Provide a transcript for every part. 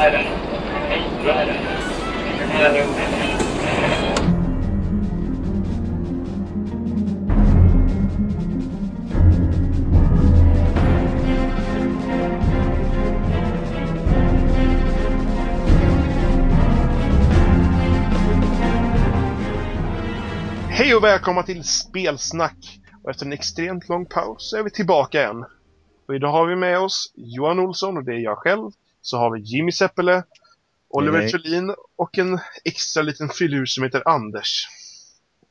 Hej och välkomna till Spelsnack! Och efter en extremt lång paus så är vi tillbaka igen. Och idag har vi med oss Johan Olsson och det är jag själv. Så har vi Jimmy Seppele, Oliver. Thulin och en extra liten filur som heter Anders.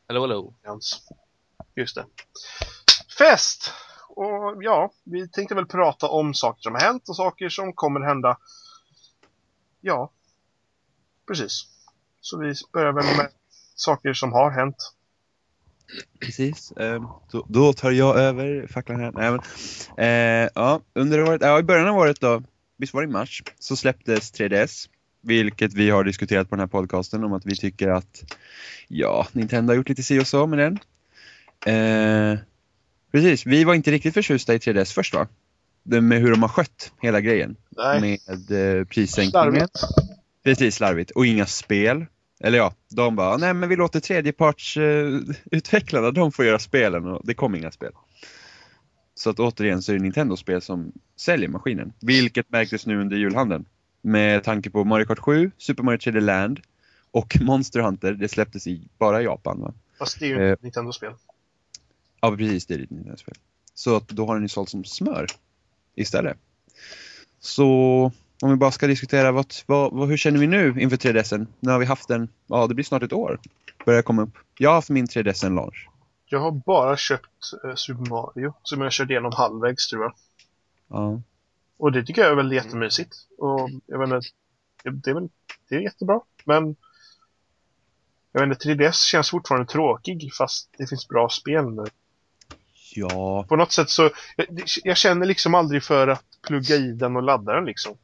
Hallå, hallå. Jans. Just det. Fest! Och ja, vi tänkte väl prata om saker som har hänt och saker som kommer hända. Ja, precis. Så vi börjar väl med saker som har hänt. Precis. Eh, då, då tar jag över facklan här. Nej, men, eh, ja, under året, ja, i början av året då, visst var det i mars, så släpptes 3DS. Vilket vi har diskuterat på den här podcasten om att vi tycker att ja, Nintendo har gjort lite si och så med den. Eh, precis, vi var inte riktigt förtjusta i 3DS först va? Det med hur de har skött hela grejen. Nej, Med eh, prissänkningen. slarvigt. Precis, slarvigt. Och inga spel. Eller ja, de bara, nej men vi låter tredjepartsutvecklarna, eh, de får göra spelen och det kom inga spel. Så att återigen så är det Nintendo-spel som säljer maskinen. Vilket märktes nu under julhandeln. Med tanke på Mario Kart 7, Super Mario 3D Land och Monster Hunter. Det släpptes i bara Japan va? Fast det är ju Eh. Nintendo-spel. Ja precis, det är ett Nintendo-spel. Så att då har den ju sålt som smör istället. Så om vi bara ska diskutera vad, vad, vad, hur känner vi nu inför 3DSen? Nu har vi haft den, ja det blir snart ett år. Börjar komma upp. Jag har haft min 3DS en launch. Jag har bara köpt eh, Super Mario, som jag körde igenom halvvägs tror jag. Ja. Och det tycker jag är väl jättemysigt. Och jag inte, det, det är väl, det är jättebra. Men jag vet inte, 3DS känns fortfarande tråkig fast det finns bra spel nu. Ja, På något sätt så, jag, jag känner liksom aldrig för att plugga i den och ladda den liksom.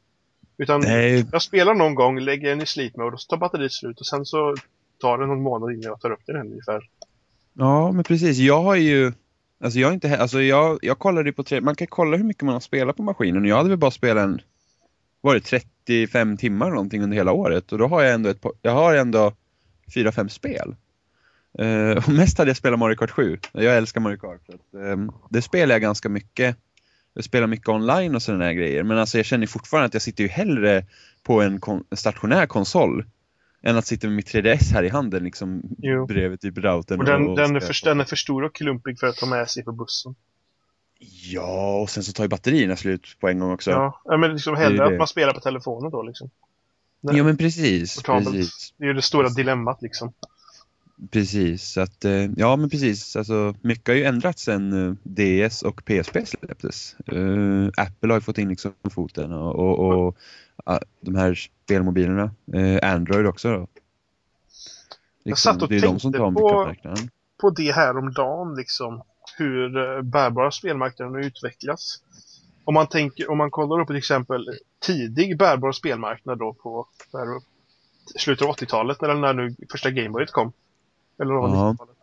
Utan nej, jag spelar någon gång, lägger den i sleep mode och så tar batteriet slut och sen så tar det någon månad innan jag tar upp den ungefär ja men precis. Jag har ju, alltså jag inte, alltså jag, jag kollade ju på tre, man kan kolla hur mycket man har spelat på maskinen jag hade väl bara spelat en, var det 35 timmar någonting under hela året och då har jag ändå ett, par- jag har ändå 4-5 spel. Uh, och mest hade jag spelat Mario Kart 7. Jag älskar Mario Kart. Så att, um, det spelar jag ganska mycket. Jag spelar mycket online och sådana här grejer. Men alltså jag känner fortfarande att jag sitter ju hellre på en kon- stationär konsol än att sitta med mitt 3DS här i handen liksom Jo. bredvid typ routern. Och den, och den, är för, den är för stor och klumpig för att ta med sig på bussen. Ja, och sen så tar ju batterierna slut på en gång också. Ja, men liksom Det hellre det. att man spelar på telefonen då liksom. Ja, men precis. Precis. Det är ju det stora dilemmat liksom. Precis, så att, eh, ja men precis. Alltså, mycket har ju ändrats sen eh, DS och PSP släpptes. Eh, Apple har ju fått in liksom foten och, och, och de här spelmobilerna. Eh, Android också då. Liksom, satt och det är de som tänkte tar på-. På det här om dagen liksom. Hur eh, bärbara spelmarknaden har utvecklats. Om man tänker, om man kollar upp till exempel tidig bärbar spelmarknad då på där, slutet av 80-talet eller när nu första Gameboyet kom. Eller Ja. 90-talet.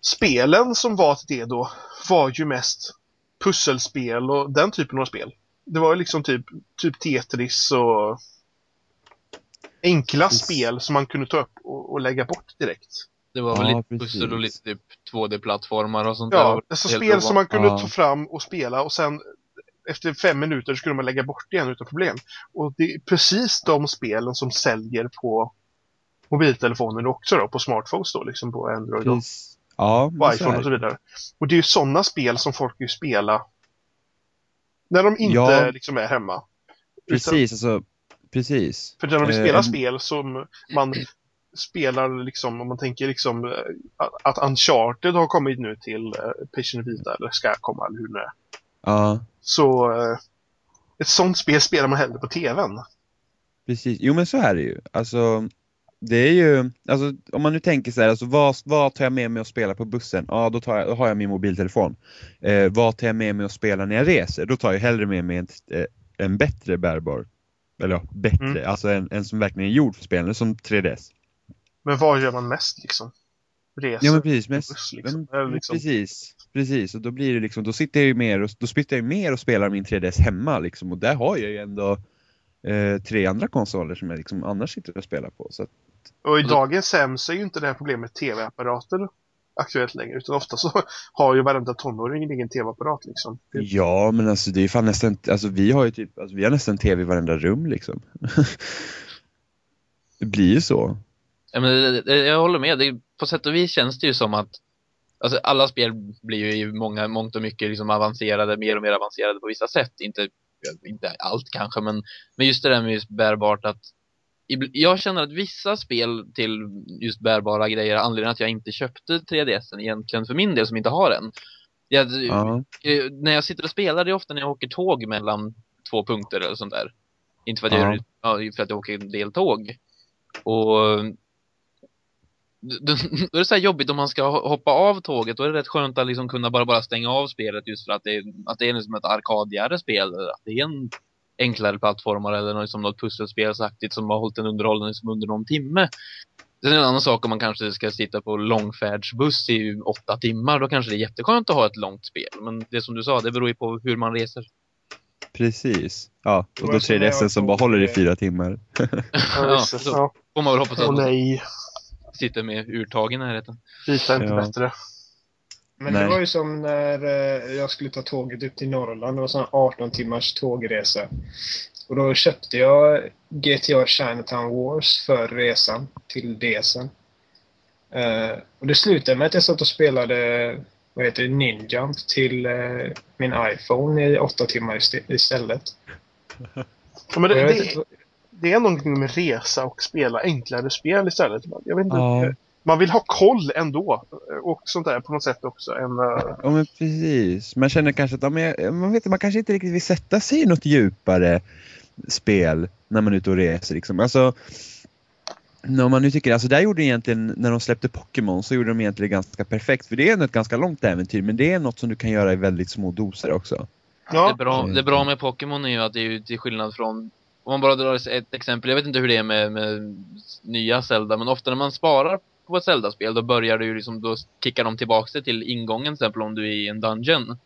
Spelen som var till det då var ju mest pusselspel och den typen av spel. Det var ju liksom typ, typ Tetris och enkla Precis. spel som man kunde ta upp och, och lägga bort direkt. Det var väl Ja, lite precis. pussel och lite typ 2D-plattformar och sånt där. Ja, Och alltså spel som man kunde Ja. ta fram och spela och sen efter fem minuter skulle man lägga bort det igen utan problem. Och det är precis de spelen som säljer på mobiltelefonen också då, på smartphones då, liksom på Android och. Ja, så iPhone och så vidare. Och det är ju sådana spel som folk vill spela när de inte Ja. liksom är hemma. Utan, Precis, alltså, precis. för när de Eh, spela en- spel som man spelar liksom, om man tänker liksom eh, att Uncharted har kommit nu till eh, Patient Vita eller ska komma eller hur det nu är. Ja, Så eh, ett sånt spel spelar man hellre på TVn. Precis, jo men så är det ju. Alltså, det är ju, alltså om man nu tänker så här, alltså, vad, vad tar jag med mig att spela på bussen? Ja, då, tar jag, då har jag min mobiltelefon. Eh, vad tar jag med mig att spela när jag reser? Då tar jag hellre med mig en, eh, en bättre bärbar. Eller ja, bättre, Mm. alltså en, en som verkligen är gjord för spelande, som 3DS. Men vad gör man mest liksom? Reser? Ja men precis, men, buss, liksom. men, liksom- precis, precis. Och då blir det liksom, då sitter jag ju mer och, då sitter jag mer och spelar min 3DS hemma liksom. Och där har jag ju ändå eh, tre andra konsoler som jag liksom annars sitter och spelar på. Så att, Och i då- dagens hem så är ju inte det här problemet tv-apparater aktuellt längre. Utan ofta så har ju varenda tonåring en egen tv-apparat liksom. Ja, men alltså det är fan nästan, alltså vi har ju typ, alltså vi har nästan tv i varenda rum liksom. det blir ju så. Ja, men det, det, jag håller med. Det, på sätt och vis känns det ju som att alltså, alla spel blir ju i många, mångt och mycket liksom avancerade, mer och mer avancerade på vissa sätt. Inte, inte allt kanske, men, men just det där med just bärbart att jag känner att vissa spel till just bärbara grejer, anledningen att jag inte köpte 3DSen egentligen för min del som inte har en. Jag, Ja, eh, när jag sitter och spelar, det är ofta när jag åker tåg mellan två punkter eller sånt där. Inte för att, Ja. jag, ja, för att jag åker en del tåg. Och då, är det så jobbigt om man ska ho- hoppa av tåget. Då är det rätt skönt att liksom kunna bara, bara stänga av spelet just för att det är, att det är liksom ett arkadigare spel. Att det är en enklare plattformar eller något, som något pusselspelsaktigt som har hållit en underhållning som under någon timme. Det är en annan sak om man kanske ska sitta på långfärdsbuss i åtta timmar. Då kanske det är jätteskönt att ha ett långt spel. Men det som du sa, det beror ju på hur man reser. precis. Ja, och då var som när jag 3DSen som var bara håller i fyra timmar. Ja, så-. Får man väl hoppas att Åh nej, sitter med urtag i närheten. Vita är inte Ja. bättre. Men Nej. det var ju som när eh, jag skulle ta tåget upp till Norrland. Det var sån här 18 timmars tågresa. Och då köpte jag GTA Chinatown Wars för resan till DSen. Eh, och det slutade med att jag satt och spelade vad heter det, Ninjump till eh, min iPhone i åtta timmar ist- istället. Ja, men det, det, inte, det är någonting med resa och spela enklare spel istället. Jag vet inte. Ja. Man vill ha koll ändå. Och sånt där på något sätt också. Än, eh, Ja men precis. Man känner kanske att ja, men man, vet, man kanske inte riktigt vill sätta sig i något djupare spel när man är ute och reser. Liksom. Alltså, när man nu tycker, alltså där gjorde egentligen, när de släppte Pokémon så gjorde de egentligen ganska perfekt. För det är ändå ett ganska långt äventyr men det är något som du kan göra i väldigt små doser också. ja, Det, bra, det bra med Pokémon är ju att det är ju till skillnad från om man bara drar ett exempel, jag vet inte hur det är med, med nya Zelda, men ofta när man sparar på ett Zelda-spel, då börjar du ju liksom, då kickar de tillbaks det till ingången, till exempel om du är i en dungeon.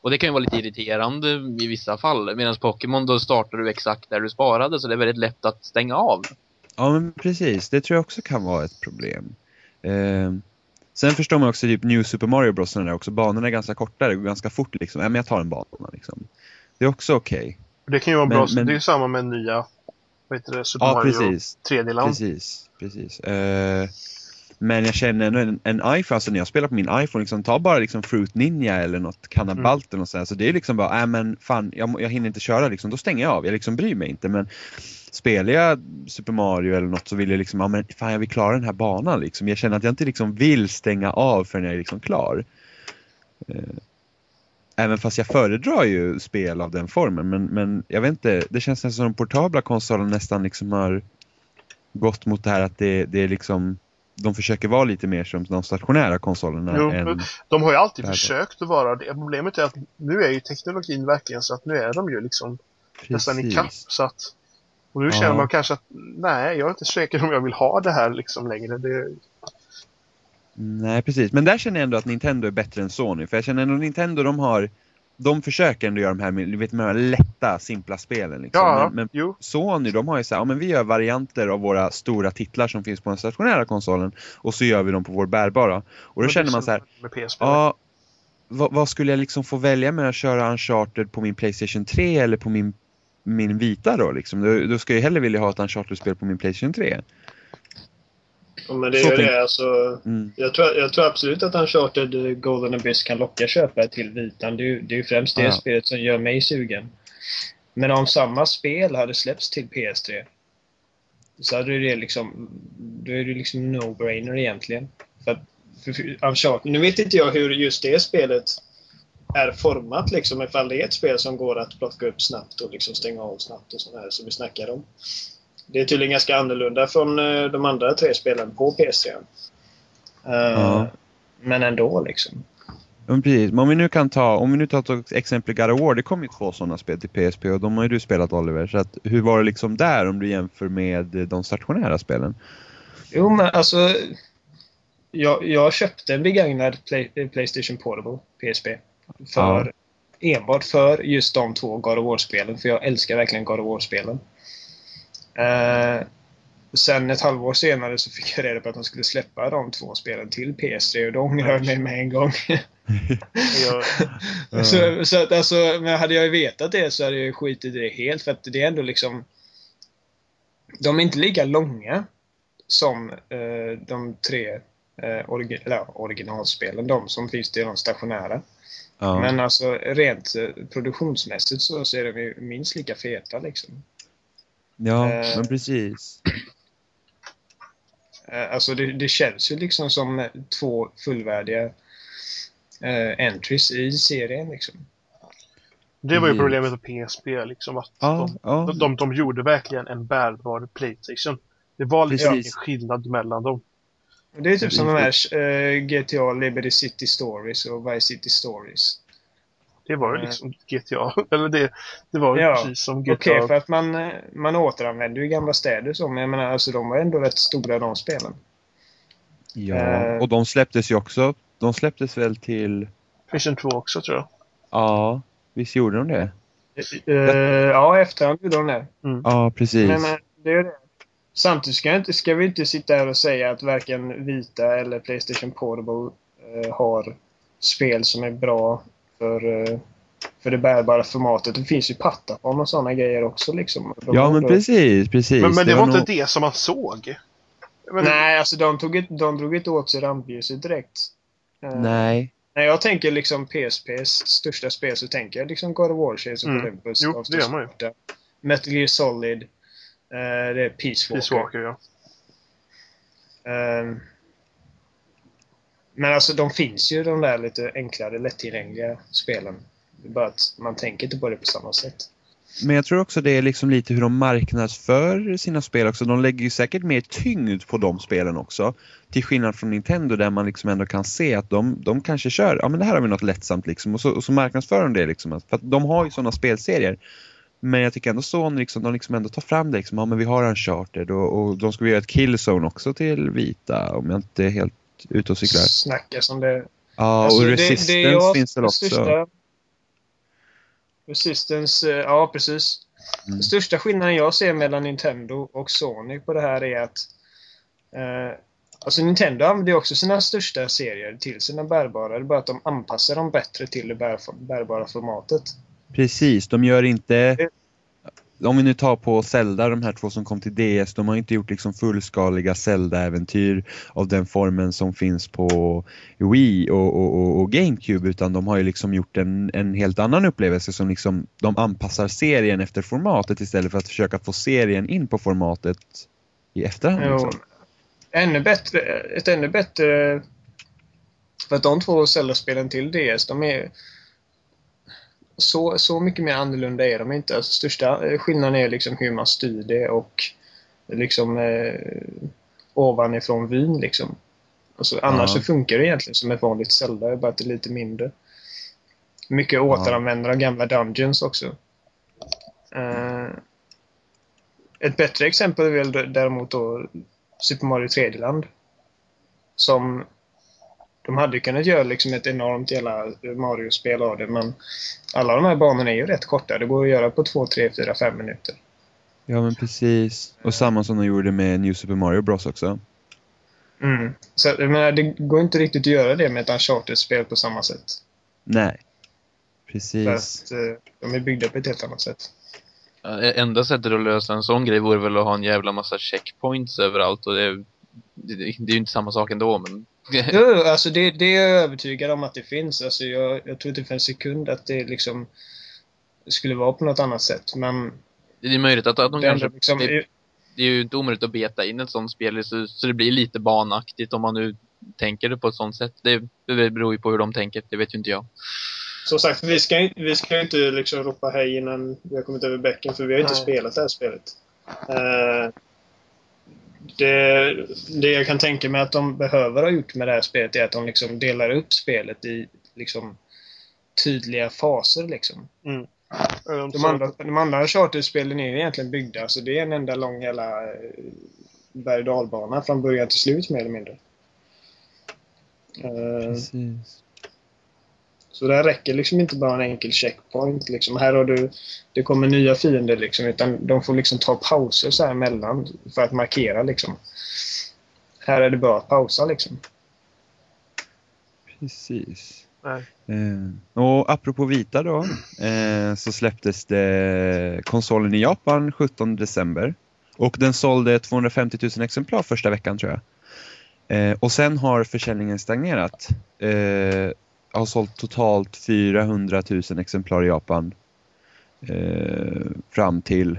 Och det kan ju vara lite irriterande i vissa fall, medan Pokémon då startar du exakt där du sparade, så det är väldigt lätt att stänga av. Ja men precis, det tror jag också kan vara ett problem. Ehm, sen förstår man också typ New Super Mario Bros. där också, banorna är ganska korta, det går ganska fort liksom. Ja men jag tar en bana liksom. Det är också okej. det kan ju vara Men- bra. men- Det är ju samma med nya vad heter det, Super Ja Mario precis. 3D-land. Precis, precis. Eh, men jag känner ändå en, en iPhone, alltså när jag spelar på min iPhone, liksom, ta bara liksom Fruit Ninja eller något Cannabalt eller något sånt. Så det är liksom bara, äh, men fan, jag, jag hinner inte köra liksom, då stänger jag av. Jag liksom bryr mig inte. Men spelar jag Super Mario eller något så vill jag liksom, ja men fan jag vill klara den här banan liksom. Jag känner att jag inte liksom vill stänga av förrän jag är liksom klar. Eh, Även fast jag föredrar ju spel av den formen, men, men jag vet inte, det känns nästan som de portabla konsolerna nästan liksom har gått mot det här att det, det är liksom de försöker vara lite mer som de stationära konsolerna Jo, än... De har ju alltid försökt att vara det. Problemet är att nu är ju teknologin verkligen så att nu är de ju liksom nästan i kapp. Så att, och nu Ja. känner man kanske att nej, jag är inte säker om jag vill ha det här liksom längre. Det, Nej precis, men där känner jag ändå att Nintendo är bättre än Sony. För jag känner ändå att Nintendo de har de försöker ändå göra de här, du vet, de här lätta, simpla spelen. Liksom. ja, men, men. Sony, de har ju så här, ja men vi gör varianter av våra stora titlar som finns på den stationära konsolen och så gör vi dem på vår bärbara. Och då Och känner man så här, ja, vad, vad skulle jag liksom få välja med att köra Uncharted på min Playstation 3 eller på min, min vita då liksom? Då, då ska jag hellre vilja ha ett Uncharted-spel på min Playstation 3. Ja, men det Så är ju tänk- det. Alltså, Mm. jag, tror, jag tror absolut att Uncharted eh, Golden Abyss kan locka köpare till Vitan. Det är ju det är ju främst det Ja. spelet som gör mig sugen. Men om samma spel hade släppts till PS3 så hade det liksom... Då är det liksom no-brainer egentligen. För att, för, för Uncharted, nu vet inte jag hur just det spelet är format liksom. Ifall det är ett spel som går att plocka upp snabbt och liksom stänga av snabbt och sådär som vi snackar om. Det är tydligen ganska annorlunda från eh, de andra tre spelen på PS3. Eh, Ja. Men ändå liksom. Ja, Men precis, men om vi nu kan ta, om vi nu tar ett exempel God of War, det kom ju två sådana spel till PSP och de har ju du spelat Oliver. Så att, hur var det liksom där om du jämför med de stationära spelen? Jo, men alltså... Jag, jag köpte en begagnad Play, Playstation Portable, PSP. För, Enbart för just de två God of War-spelen, för jag älskar verkligen God of War-spelen. Eh, sen ett halvår senare så fick jag reda på att de skulle släppa de två spelen till PS3 och då ångrade jag mig med en gång. Jag, så, så att alltså, men hade jag vetat det så hade jag skitit i det helt för att det är ändå liksom De är inte lika långa som eh, de tre eh, origi eller, originalspelen, de som finns till de stationära. Ja. Men alltså rent eh, produktionsmässigt så, så är de ju minst lika feta liksom. Ja, eh, men precis. Eh, Alltså det, det känns ju liksom som två fullvärdiga eh, entries i serien liksom. det var ju problemet med PSP, liksom att Ja, de, ja. de, de gjorde verkligen en bärbar Playstation. Det var liksom Precis. ingen skillnad mellan dem. Det är typ som de här eh, GTA Liberty City Stories och Vice City Stories. Det var ju Nej. liksom GTA. Eller det, det var ju Ja, precis som GTA. Okej, för att man, eh, man återanvänder ju gamla städer så, men jag menar alltså de var ändå rätt stora de spelen. ja. eh, Och de släpptes ju också. De släpptes väl till... Playstation 2 också tror jag. Ja, visst gjorde de det? Eh, ja, i efterhand gjorde de det. Ja, precis. Men eh, det är det. Samtidigt ska, inte, ska vi inte sitta här och säga att varken Vita eller Playstation Portable eh, har spel som är bra för, eh, för det bärbara formatet. Det finns ju Patapon och sådana grejer också liksom. De Ja, men då- precis, precis. Men, men det, var nog- inte det som man såg. Men, Nej, alltså de, tog ett, de drog inte åt sig rampljuset direkt. Eh, Nej. När jag tänker liksom PSPs största spel så tänker jag liksom God of War Shades of Mm. Olympus. Jo, det gör man ju. Metal Gear Solid. eh, det är Peace Walker. Peace Walker, ja. Ehm, men alltså de finns ju de där lite enklare, lättillgängliga spelen. Bara att man tänker inte på det på samma sätt. Men jag tror också det är liksom lite hur de marknadsför sina spel också. De lägger ju säkert mer tyngd på de spelen också. Till skillnad från Nintendo där man liksom ändå kan se att de, de kanske kör, ja men det här har vi något lättsamt liksom. Och så, och så marknadsför de det liksom. För att de har ju sådana spelserier. Men jag tycker ändå Sony liksom, de liksom ändå tar fram det liksom. Ja men vi har Uncharted och, och de ska vi göra ett Killzone också till vita om jag inte är helt ute och cyklar. Snacka som det... Ja Alltså, och det- Resistance det är jag- finns väl det också. största- Resistance, eh, ja precis. Mm. Den största skillnaden jag ser mellan Nintendo och Sony på det här är att eh, Alltså Nintendo använder ju också sina största serier till sina bärbara. Det är bara att de anpassar dem bättre till det bär, bärbara formatet. Precis, de gör inte... Om vi nu tar på Zelda, de här två som kom till DS, de har inte gjort liksom fullskaliga Zelda-äventyr av den formen som finns på Wii och, och, och, och GameCube utan de har ju liksom gjort en, en helt annan upplevelse som liksom de anpassar serien efter formatet istället för att försöka få serien in på formatet i efterhand. Jo, Liksom. ännu bättre, ett ännu bättre... För att de två Zelda-spelen till DS, de är... Så, så mycket mer annorlunda är de inte. Alltså, största eh, skillnaden är liksom hur man styr det och liksom eh, ovanifrån vyn liksom. Alltså, annars Ja. så funkar det egentligen som ett vanligt Zelda, bara att det är lite mindre. Mycket återanvändande av gamla Dungeons också. Eh, ett bättre exempel är väl däremot då Super Mario 3D-land. Som de hade ju kunnat göra liksom ett enormt jävla Mario-spel av det men alla de här banorna är ju rätt korta. Det går att göra på 2, 3, 4, 5 minuter. Ja men precis. Och samma som de gjorde med New Super Mario Bros också. Mm. Så menar, det går inte riktigt att göra det med ett Uncharted-spel på samma sätt. Nej. För Precis. att eh, de är byggda på ett helt annat sätt. E- Enda sättet att lösa en sån grej vore väl att ha en jävla massa checkpoints överallt och det, det, det är ju inte samma sak ändå men Jo, alltså det, det är jag övertygad om att det finns. Alltså jag, jag tror inte för en sekund att det liksom skulle vara på något annat sätt. Men det är möjligt att, att de kanske liksom, det, det är ju inte omöjligt att beta in ett sånt spel så, så det blir lite banaktigt om man nu tänker det på ett sånt sätt. Det, det beror ju på hur de tänker, det vet ju inte jag. Som sagt, vi ska, inte- vi ska inte liksom ropa hej innan vi har kommit över bäcken, för vi har inte Nej. spelat det här spelet. Eh, det, det jag kan tänka mig att de behöver ha gjort med det här spelet är att de liksom delar upp spelet i liksom tydliga faser. Liksom. Um, De andra, de andra charterspelen är egentligen byggda, så det är en enda lång jävla eh, berg och dalbana från början till slut mer eller mindre. Eh, Precis. Så det räcker liksom inte bara en enkel checkpoint. Liksom. Här har du, det kommer nya fiender liksom, utan de får liksom ta pauser så här emellan för att markera liksom. Här är det bara att pausa liksom. Precis. Eh, och apropå vita då, eh, så släpptes det konsolen i Japan 17 december. Och den sålde 250 000 exemplar första veckan tror jag. Eh, och sen har försäljningen stagnerat. Har sålt totalt 400 000 exemplar i Japan. Eh, fram till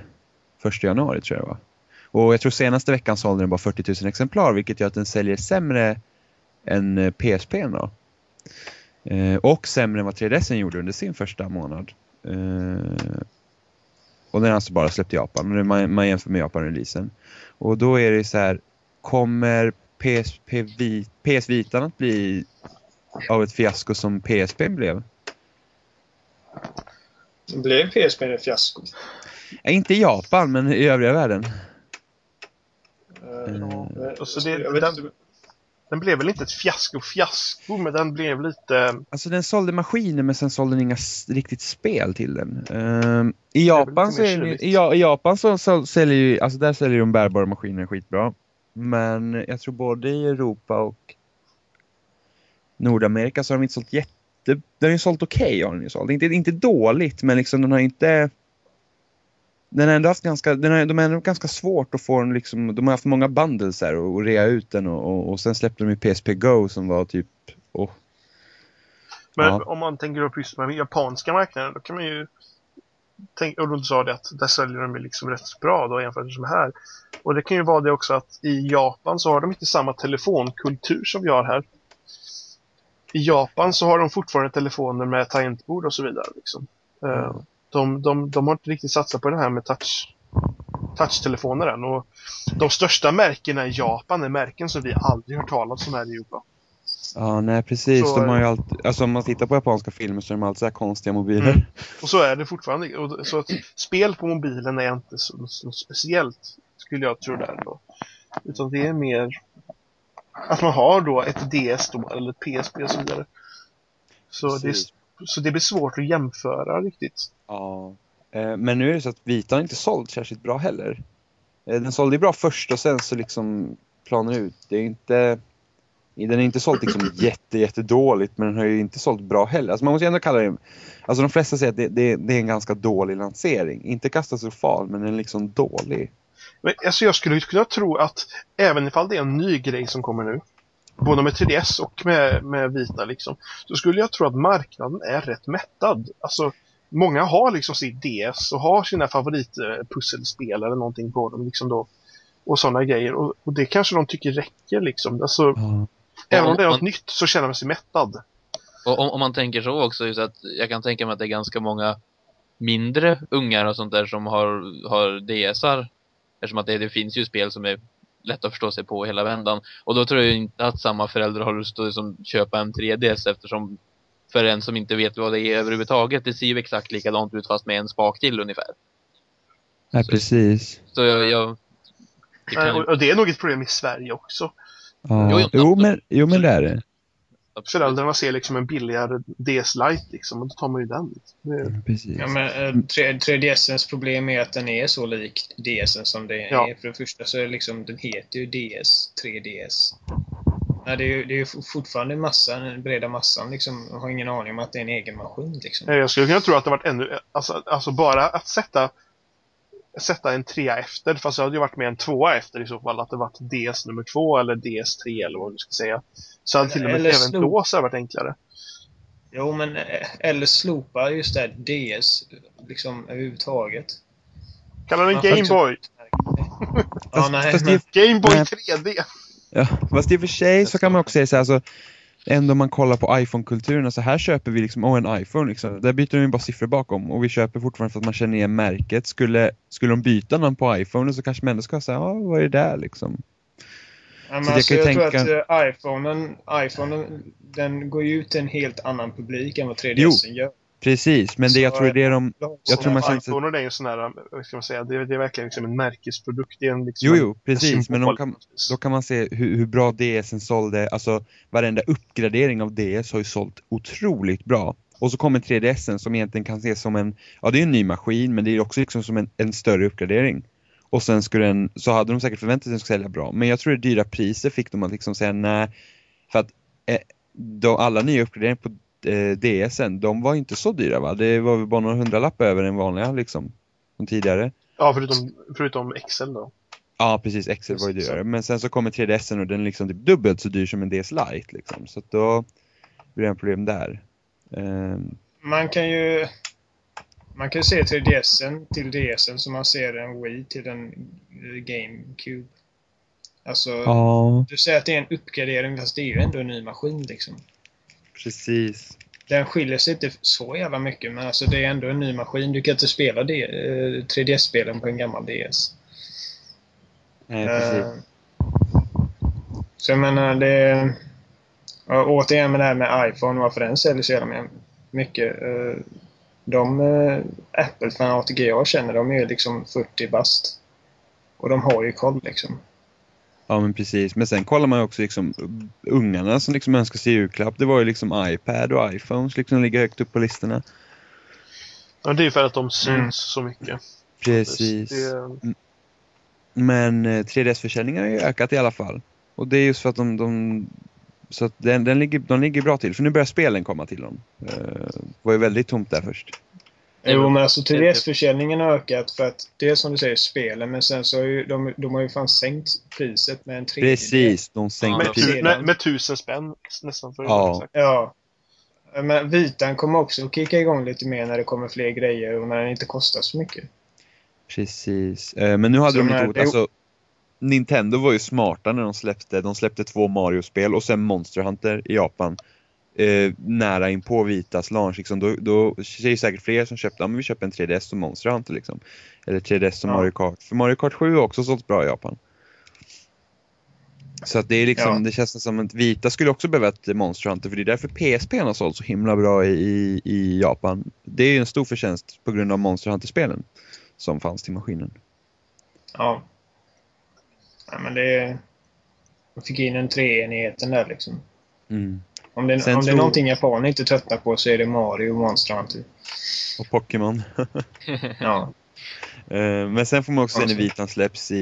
1 januari tror jag det var. Och jag tror senaste veckan sålde den bara 40 000 exemplar vilket gör att den säljer sämre än eh, PSP då. Eh, och sämre än vad 3DS gjorde under sin första månad. Eh, och den har alltså bara släppt i Japan. Man, man jämför med Japan-releasen. Och då är det så här, kommer PSP Vi- PS Vitan att bli av ett fiasko som PSP blev? Blev PSP ett fiasko? Ja, inte i Japan, men i övriga världen. Eh, eh, Och så det- den-. Den blev väl inte ett fiasko fiasko, men den blev lite... Alltså den sålde maskiner men sen sålde den inga riktigt spel till den. Ehm, I Japan, så är i, i Japan så, så säljer ju, alltså där säljer de bärbara maskiner skitbra. Men jag tror både i Europa och Nordamerika så har de inte sålt jätte... Den har ju sålt okej har den ju sålt. Inte, inte dåligt men liksom den har inte... Den har ändå haft ganska, den har, de har ändå ganska svårt att få den liksom, de har haft många bundles här och, och rea ut den och, och, och sen släppte de ju PSP Go som var typ, åh, Men Ja. om man tänker upp just med japanska marknaden, då kan man ju tänka, och du sa det att där säljer de ju liksom rätt bra då jämfört med här. Och det kan ju vara det också att i Japan så har de inte samma telefonkultur som vi har här. I Japan så har de fortfarande telefoner med tangentbord och så vidare. Liksom. Eh, De, de, de har inte riktigt satsat på det här med touch, touchtelefoner än. Och de största märkena i Japan är märken som vi aldrig hört talas om här i Europa. Ja, nej precis. Så- de har ju alltid, alltså om man tittar på japanska filmer så är de alltid så här konstiga mobiler. Mm. Och så är det fortfarande. Och så att spel på mobilen är inte så, så speciellt, skulle jag tro där då. Utan det är mer att man har då ett DS då, eller ett PSP och så vidare. Så det, så det blir svårt att jämföra riktigt. Ja. Eh, Men nu är det så att Vita har inte sålt särskilt bra heller. Eh, Den sålde bra först och sen så liksom planar ut. Det är inte... Den är inte sålt liksom jätte, jätte dåligt men den har ju inte sålt bra heller. Alltså man måste ju ändå kalla det... Alltså de flesta säger att det, det, det är en ganska dålig lansering. Inte katastrofal men den är liksom dålig. Men alltså jag skulle ju kunna tro att även ifall det är en ny grej som kommer nu, både med 3DS och med, med Vita liksom, så skulle jag tro att marknaden är rätt mättad. Alltså, många har liksom sitt DS och har sina favoritpusselspel eller någonting på dem liksom då. Och sådana grejer. Och, och det kanske de tycker räcker liksom. Alltså, Ja. även om det är något man- nytt så känner man sig mättad. Och om, om man tänker så också, just att jag kan tänka mig att det är ganska många mindre ungar och sånt där som har, har DSar. Eftersom att det, det finns ju spel som är lätt att förstå sig på hela vändan. Och då tror jag inte att samma föräldrar har lust att som köpa en 3DS eftersom för en som inte vet vad det är överhuvudtaget, det ser ju exakt likadant ut fast med en spak till ungefär. Nej, precis. Så jag... jag det kan, Och, och det är nog ett problem i Sverige också. Ja. Jo, Jo, jo, men, jo, men det är det. Föräldrarna ser liksom en billigare DS Lite liksom och då tar man ju den. Det är, Precis. Ja, men, eh, 3, 3DSens problem är att den är så lik DSen som det Ja. är. För det första så är det liksom, den heter ju DS, 3DS. Ja, det är ju det är ju fortfarande massan, den breda massan liksom, har ingen aning om att det är en egen maskin. Liksom. Eh, Jag skulle kunna tro att det varit ännu, alltså, alltså bara att sätta sätta en trea efter, fast det hade ju varit med en tvåa efter i så fall, att det varit DS nummer två eller DS3 eller vad du ska säga. Så hade till och med Eller även slop- då så hade varit enklare. Jo, men eh, eller slopa just det här DS liksom överhuvudtaget. Kallar den Ja, Game faktiskt. Boy. Ja, Fast- nej, fast det men, är- Game Boy Nej. 3D! Ja, fast i och för sig så kan man också säga så här, alltså, ändå om man kollar på iPhone-kulturen, alltså här köper vi liksom, åh en iPhone liksom, där byter de ju bara siffror bakom och vi köper fortfarande för att man känner igen märket. Skulle, skulle de byta namn på iPhone så kanske ändå ska säga, ja vad är det där liksom? Ja, men Så jag alltså, kan jag ju tror tänka- att eh, iPhonen, iPhonen den går ju ut till en helt annan publik än vad 3DS gör. Precis, men det jag tror det är de, jag tror man känner sig, iPhone är ju sån här, vad ska man säga, det, det är verkligen liksom en märkesprodukt. Det är en liksom jo jo, precis, en men kan, då kan man se hur, hur bra DSen sålde, alltså varenda uppgradering av DS har ju sålt otroligt bra. Och så kommer 3DSen som egentligen kan ses som en, ja det är en ny maskin men det är också liksom som en, en större uppgradering. Och sen skulle den, så hade de säkert förväntat sig att den skulle sälja bra. Men jag tror det dyra priser fick de att liksom säga nej. För att eh, de, alla nya uppgraderingar på eh, DSen, de var inte så dyra va? Det var väl bara några hundralapp över den vanliga liksom. Som tidigare. Ja, förutom, förutom Excel då. Ja precis, Excel var ju dyrare. Men sen så kommer 3DSen och den är liksom typ dubbelt så dyr som en DS Lite liksom. Så att då blir det en problem där. Um, Man kan ju... Man kan ju se 3DSen till DSen som man ser en Wii till en eh, GameCube. Alltså, ja, du säger att det är en uppgradering fast det är ju ändå en ny maskin liksom. Precis. Den skiljer sig inte så jävla mycket men alltså det är ändå en ny maskin. Du kan inte spela det, eh, 3DS-spelen på en gammal DS. Nej, precis. Eh, Så jag menar, det... Ja, återigen med det här med iPhone, varför den säljer så jävla mycket. eh, De eh, Apple-fanatiker jag känner, de är ju liksom 40 bast. Och de har ju koll liksom. Ja men precis, men sen kollar man ju också liksom ungarna som liksom önskar sig julklapp. Det var ju liksom iPad och iPhones liksom ligger högt upp på listorna. Ja, det är ju för att de syns Mm. så mycket. Precis. Det, Men eh, 3DS-försäljningen har ju ökat i alla fall. Och det är just för att de, de så att den, den ligger, de ligger bra till. För nu börjar spelen komma till dem. Eh, Det var ju väldigt tomt där först. Jo, men alltså 3DS-försäljningen har ökat för att det är som du säger spelen, men sen så har ju de, de har ju fan sänkt priset med en tredjedel. Precis, de sänkte med, Ja, priset. med, med tusen spänn nästan för Ja. exakt. Ja. Men Vitan kommer också att kicka igång lite mer när det kommer fler grejer och när den inte kostar så mycket. Precis. Eh, Men nu hade Så de inte gjort, det- alltså Nintendo var ju smarta när de släppte, de släppte två Mario-spel och sen Monster Hunter i Japan. Eh, nära in på Vitas launch liksom. Då, då är det säkert fler som köpte, ja men vi köper en 3DS och Monster Hunter liksom. Eller 3DS och Ja. Mario Kart. För Mario Kart 7 har också sålt bra i Japan. Så att det är liksom, Ja. det känns som att Vita skulle också behöva ett Monster Hunter för det är därför PSP har sålt så himla bra i, i, Japan. Det är ju en stor förtjänst på grund av Monster Hunter-spelen som fanns till maskinen. Ja. ja men det... Man fick in en treenigheten där liksom. Mm. Om det, Sen om det är tror- någonting japaner inte tröttnar på så är det Mario och Monster Hunter. Och Pokémon. Ja. Eh, Men sen får man också se när. Vitan släpps i,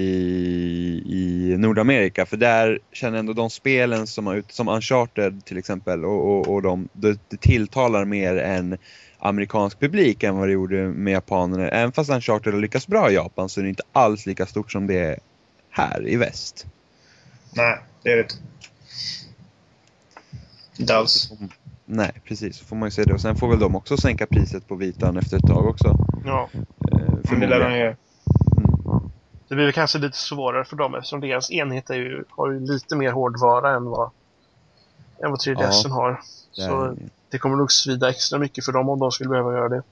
i Nordamerika för där känner ändå de spelen som, har ut, som Uncharted till exempel och, och, och de, det, det tilltalar mer en amerikansk publik än vad det gjorde med japanerna. Även fast Uncharted har lyckats bra i Japan så är det inte alls lika stort som det är här i väst. Nej, det är det inte. Alls. Nej, precis. Så får man ju se det. Och sen får väl de också sänka priset på Vitan efter ett tag också. Ja. Eh, Men det förmodligen. lär de göra. Mm. Det blir väl kanske lite svårare för dem eftersom deras enhet är ju, har ju lite mer hårdvara än vad, än vad 3DSen har. Det är- Så det kommer nog svida extra mycket för dem om de skulle behöva göra det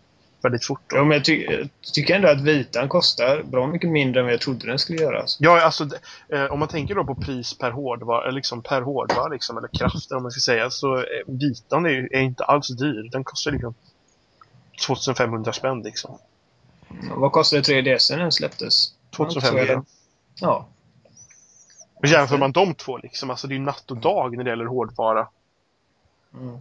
väldigt fort. Då. Ja, men jag, ty jag tycker ändå att vitan kostar bra mycket mindre än vad jag trodde den skulle göra. Alltså. Ja, alltså eh, om man tänker då på pris per hårdvara, liksom per hårdvara liksom, eller kraft om man ska säga, så eh, vitan är, ju- är inte alls dyr. Den kostar liksom 2500 spänn liksom. Vad kostade 3DS när den släpptes? 2500. Ja. Och jämför man de två liksom, alltså det är ju natt och dag när det gäller hårdvara. Mm.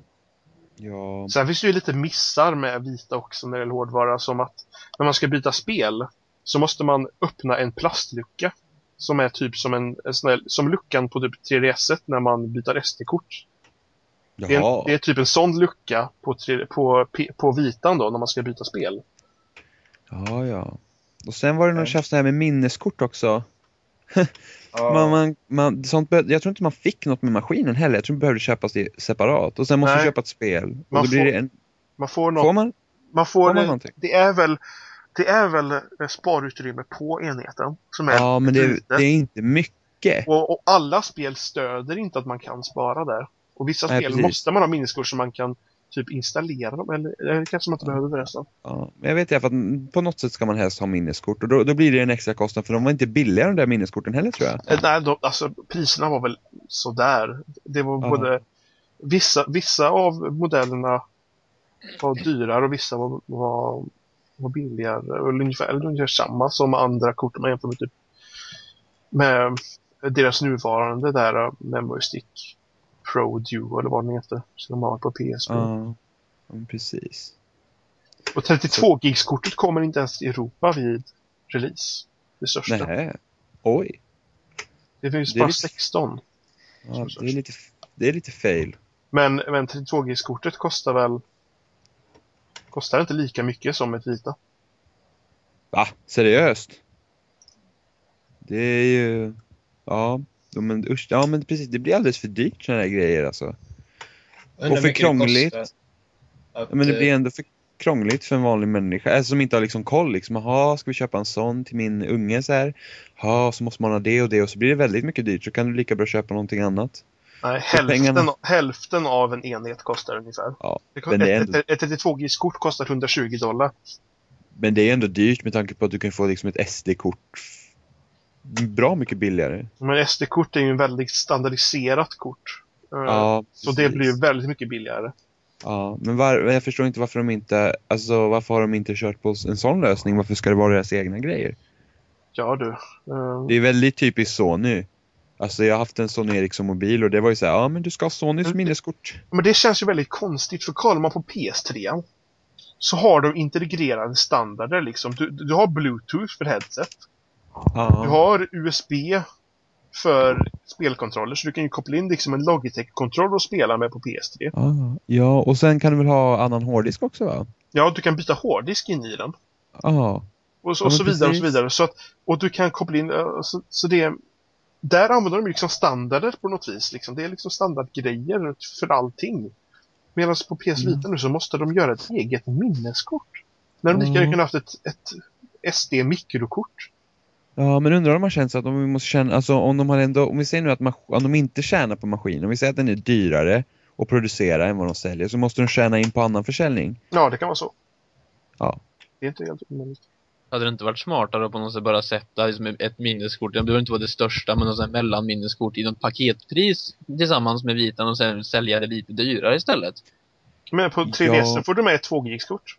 Ja, Sen finns det ju lite missar med vita också när det gäller hårdvara, som att när man ska byta spel så måste man öppna en plastlucka. Som är typ som en, en sån här, som luckan på typ 3DS när man byter SD-kort. Det är, en, det är typ en sån lucka på, tre, på, på vitan då när man ska byta spel. Ja, ja. Och sen var det någon tjafs det här med minneskort också. Man, man, man, sånt be- jag tror inte man fick något med maskinen heller. Jag tror det behövde köpas det separat. Och sen måste du köpa ett spel. Man då blir får- det en, Man får något, får man? man får, får man det, någonting? det är väl det är väl eh, sparutrymme på enheten som är Ja, men det, det är inte mycket. Och, och alla spel stöder inte att man kan spara där. Och vissa Nej, spel precis. måste man ha minneskort så man kan typ installera dem. Eller, eller kanske man inte behöver förresten. Ja, men jag vet i alla fall att på något sätt ska man helst ha minneskort. Och då, då blir det en extra kostnad för de var inte billiga de där minneskorten heller tror jag. Eh, Nej, de, alltså priserna var väl sådär. Det var Ja. både vissa, vissa av modellerna var dyrare och vissa var, var, var billigare. Eller ungefär, eller ungefär samma som andra kort man jämför med typ med deras nuvarande där uh, Memory Stick Pro Duo eller vad den heter. Som de har på PSP. Ja. Precis. Och 32-gigskortet kommer inte ens till Europa vid release. Det största. Nej. Oj. Det finns Det bara lite- 16. Ja, det, är lite, det är lite fail. Men, men 32G-kortet kostar väl... Kostar inte lika mycket som ett vita. Va? Seriöst? Det är ju... Ja, ja, men usch. Ja, men precis. Det blir alldeles för dyrt sådana här grejer alltså. Och för krångligt. Att, Ja, men det eh, blir ändå för krångligt för en vanlig människa, alltså, som inte har liksom koll liksom. Jaha, ska vi köpa en sån till min unge så här? Ja, så måste man ha det och det och så blir det väldigt mycket dyrt så kan du lika bra köpa någonting annat. Nej, hälften, pengarna. hälften av en enhet kostar ungefär. Ja, Det men det är ändå- ett, ett 32G-kort kostar 120 dollar. Men det är ändå dyrt med tanke på att du kan få liksom ett SD-kort bra mycket billigare. Men SD-kort är ju en väldigt standardiserat kort. Eh, Ja, så det precis. blir ju väldigt mycket billigare. Ja, men var, jag förstår inte varför de inte, alltså varför har de inte kört på en sån lösning? Varför ska det vara deras egna grejer? Ja du. Eh, Det är väldigt typiskt Sony. Alltså jag har haft en Sony Ericsson-mobil och det var ju så här, ja men du ska ha Sonys Mm. minneskort. Men det känns ju väldigt konstigt för kollar man på PS3 så har de integrerade standarder liksom. Du, du har Bluetooth för headset. Du har USB för spelkontroller så du kan ju koppla in liksom en Logitech-kontroll och spela med på PS3. Ja, ja, och sen kan du väl ha annan hårddisk också va? Ja, du kan byta hårddisk in i den. Ja. Och så, och så vidare och så vidare. Så att, och du kan koppla in, eh, så, så det där använder de liksom standarder på något vis. Liksom. Det är liksom standardgrejer för allting. Medan på PS Vita nu så måste de göra ett eget minneskort. När de lika Mm. gärna kunde haft ett, ett SD-mikrokort. Ja, men undrar om man känner så att de måste känna, alltså om de har ändå, om vi säger nu att mas- om de inte tjänar på maskinen, om vi säger att den är dyrare att producera än vad de säljer, så måste de tjäna in på annan försäljning. Ja, det kan vara så. Ja. Det är inte helt omöjligt. Hade det inte varit smartare att på något sätt bara sätta liksom ett minneskort, det behöver inte vara det största, men något mellanminneskort i något paketpris tillsammans med vitan och sen sälja det lite dyrare istället? Men på 3DS Ja. får du med ett 2 kort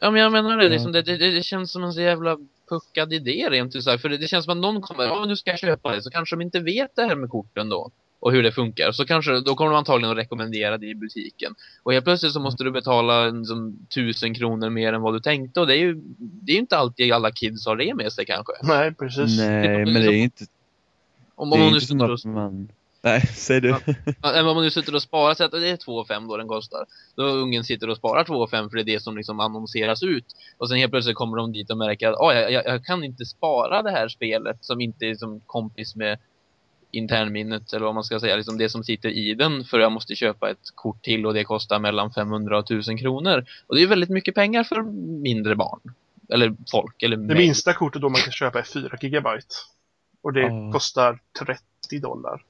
Ja men jag menar det, liksom, det, det, det känns som en så jävla puckad idé rent ut sagt. För det, det känns som att någon kommer, ja nu ska jag köpa det, så kanske de inte vet det här med korten då. Och hur det funkar. Så kanske, då kommer de antagligen att rekommendera det i butiken. Och helt plötsligt så måste du betala en, som, tusen kronor mer än vad du tänkte. Och det är ju, det är ju inte alltid alla kids har det med sig kanske. Nej, precis. Nej, men det är ju inte, Om, det om är man nu inte som sitter och, att man... Nej, säg du. Men om man nu sitter och sparar, så att det är 2 5 då den kostar. Då ungen sitter och sparar 2 5 för det är det som liksom annonseras ut. Och sen helt plötsligt kommer de dit och märker att ah, jag, jag, jag kan inte spara det här spelet som inte är som kompis med internminnet eller vad man ska säga, liksom det som sitter i den för jag måste köpa ett kort till och det kostar mellan 500 och 1000 kronor. Och det är väldigt mycket pengar för mindre barn. Eller folk, eller Det mig. minsta kortet då man kan köpa är 4 gigabyte. Och det Ja. kostar 30 dollar.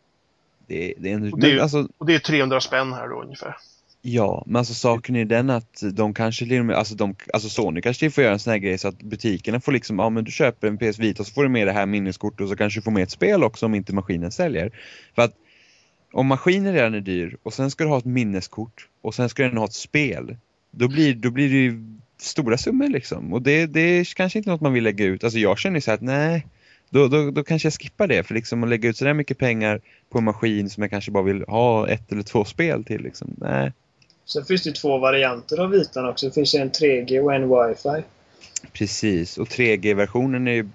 Det, det är ändå, Och det är ju- men alltså, Och det är 300 spänn här då ungefär. Ja, men alltså saken är den att de kanske alltså, de, alltså Sony kanske får göra en sån här grej så att butikerna får liksom, ja men du köper en PS Vita så får du med det här minneskortet och så kanske du får med ett spel också om inte maskinen säljer. För att om maskinen redan är dyr och sen ska du ha ett minneskort och sen ska den ha ett spel, då blir, då blir det ju stora summor liksom. Och det, det är kanske inte något man vill lägga ut. Alltså jag känner så här att nej, då, då, då kanske jag skippar det. För liksom att lägga ut sådär mycket pengar på en maskin som jag kanske bara vill ha ett eller två spel till liksom. Nej. Sen finns det två varianter av vitan också. Det finns en 3G och en wifi. Precis, och 3G-versionen är ju...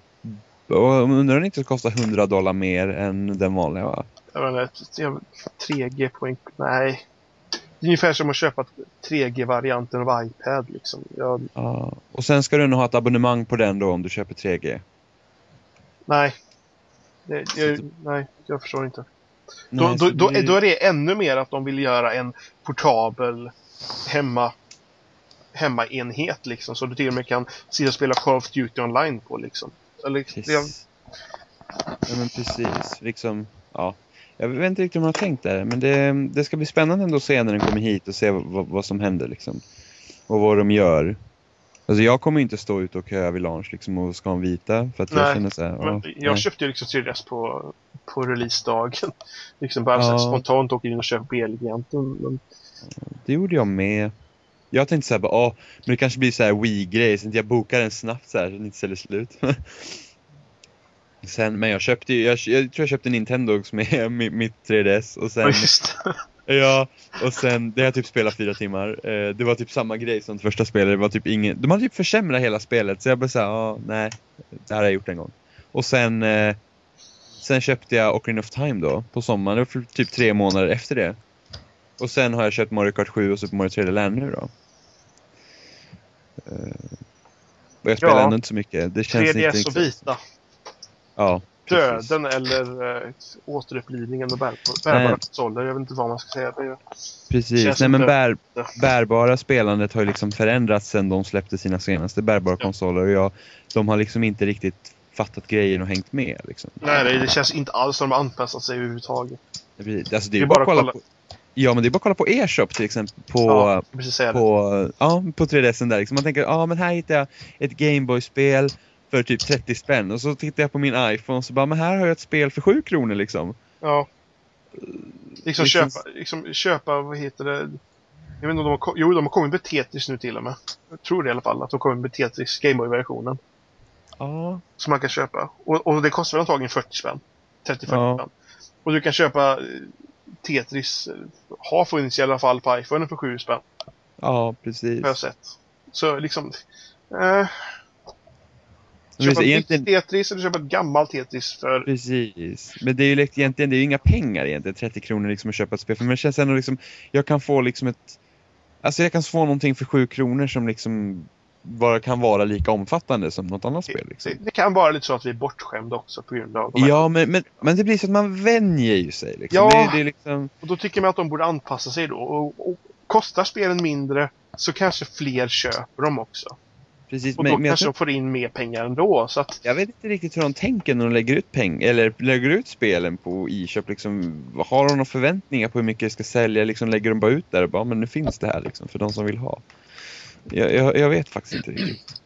och Undrar om den inte kostar 100 dollar mer än den vanliga va? Jag menar, jag- 3G på en... Nej. Det är ungefär som att köpa 3G-varianten av iPad liksom. Jag, Ja. Och sen ska du nog ha ett abonnemang på den då om du köper 3G. Nej. Det, jag, nej, jag förstår inte. Då, Nej, då, då, det- då är det ännu mer att de vill göra en portabel hemma hemmaenhet liksom. Så du till och med kan sitta och spela Call of Duty online på liksom. Eller, Precis. Ja men precis, liksom, ja. Jag vet inte riktigt hur man har tänkt där, men det, det ska bli spännande ändå att se när den kommer hit och se vad, vad som händer liksom. Och vad de gör. Alltså jag kommer inte stå ute och köa vid launch liksom och ska ha en vita för att jag Nej, känner så här, ja, jag nej. köpte ju liksom 3DS på, på releasedagen. liksom bara Ja. spontant åker in och köper B-giganten. Men Det gjorde jag med. Jag tänkte såhär bara, åh, men det kanske blir så här Wii-grej, så jag bokar den snabbt så här så den inte säljer slut. Sen, men jag köpte ju- jag, jag tror jag köpte Nintendo också med mi- mitt 3DS och sen, just. Ja, och sen, det har jag typ spelat fyra timmar. Eh, det var typ samma grej som det första spelet. Det var typ ingen, de hade typ försämrat hela spelet. Så jag bara såhär, ja, nej. Det här har jag gjort en gång. Och sen, eh, sen köpte jag Ocarina of Time då, på sommaren. Det var för typ tre månader efter det. Och sen har jag köpt Mario Kart 7 och Super Mario 3D Land nu då. Eh, och jag spelar Ja. ändå inte så mycket. Det känns 3DS inte och Vita. Ja. Döden eller eh, återupplivningen med bär, bärbara Nej. konsoler. Jag vet inte vad man ska säga. Det Precis, nej men bär, bärbara spelandet har ju liksom förändrats sen de släppte sina senaste bärbara Ja. konsoler och jag, de har liksom inte riktigt fattat grejen och hängt med liksom. nej, det, känns inte alls som de har anpassat sig överhuvudtaget. Precis, Alltså det är, Det är bara att kolla, kolla- på Ja men det är bara att kolla på e-shop till exempel på, ja, det. på, ja, på 3DSen där liksom. Man tänker, ja men här hittar jag ett Gameboy-spel för typ 30 spänn och så tittar jag på min iPhone och så bara, men här har jag ett spel för 7 kronor liksom. Ja. Liksom Det köpa, liksom köpa, vad heter det? Jag vet inte om de har, jo, de har kommit med Tetris nu till och med. Jag tror det i alla fall, att de kommer med Tetris Gameboy-versionen. Ja, Som man kan köpa. Och, och det kostar väl antagligen 40 spänn. 30-40 Ja. spänn. Och du kan köpa eh, Tetris, eh, har funnits i alla fall på iPhone för 7 spänn. ja precis. Har jag sett. Så liksom... Eh, köpa ett egentligen- Tetris eller köpa ett gammalt Tetris för... Precis. Men det är ju liksom, egentligen det är ju inga pengar egentligen, 30 kronor liksom att köpa ett spel. För men det känns ändå liksom, jag kan få liksom ett, alltså jag kan få någonting för 7 kronor som liksom bara kan vara lika omfattande som något annat spel. Liksom. Det, det kan vara lite så att vi är bortskämda också på grund av Ja, men, men, men det blir så att man vänjer ju sig. Liksom. Ja. Det, det är liksom, Och då tycker man att de borde anpassa sig då. Och, och kostar spelen mindre så kanske fler köper dem också. Precis. Och Men, då men jag, kanske tror, de får in mer pengar ändå. Så att, jag vet inte riktigt hur de tänker när de lägger ut pengar, eller lägger ut spelen på e-shop. Liksom, har de några förväntningar på hur mycket det ska sälja? Liksom, lägger de bara ut där och bara, men nu finns det här liksom, för de som vill ha. Jag, jag, jag vet faktiskt inte riktigt.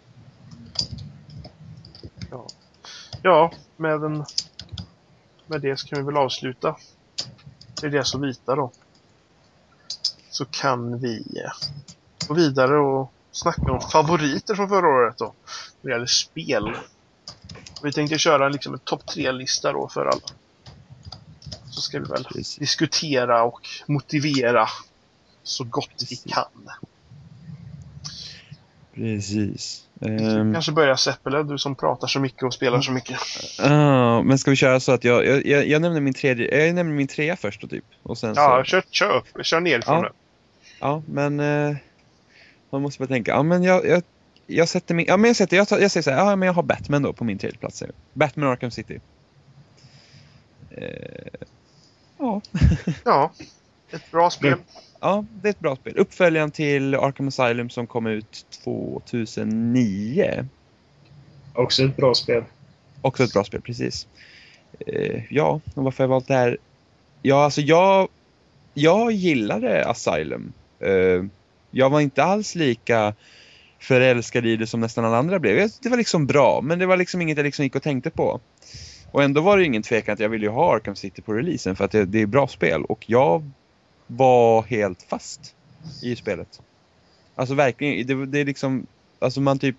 ja, med, en, med det så kan vi väl avsluta. Det är det som vita då. Så kan vi eh, gå vidare och snacka om favoriter från förra året då. När det gäller spel. Vi tänkte köra liksom en topp tre-lista då för alla. Så ska vi väl Precis. diskutera och motivera så gott vi kan. Precis. Ehm, Kanske börja Seppele, du som pratar så mycket och spelar så mycket. ah, men ska vi köra så att jag, jag, jag, jag nämner min tredje, jag nämner min trea först då typ. Och sen Ja, så, kör, kör upp, kör nerifrån Ja. nu. ja men eh, man måste bara tänka, ja men jag, jag, jag sätter min, ja men jag sätter, jag, tar, jag säger så här, ja men jag har Batman då på min tredje plats. Batman Arkham City. Eh, ja. Ja, ett bra spel. ja, det är ett bra spel. Uppföljaren till Arkham Asylum som kom ut 2009. Också ett bra spel. Också ett bra spel, precis. Eh, ja, och varför jag valt det här? Ja, alltså jag, jag gillade Asylum. Eh, jag var inte alls lika förälskad i det som nästan alla andra blev. Det var liksom bra, men det var liksom inget jag liksom gick och tänkte på. Och ändå var det ingen tvekan att jag ville ju ha Arkham City på releasen för att det, det är bra spel. Och jag var helt fast i spelet. Alltså verkligen, det, det är liksom, alltså man typ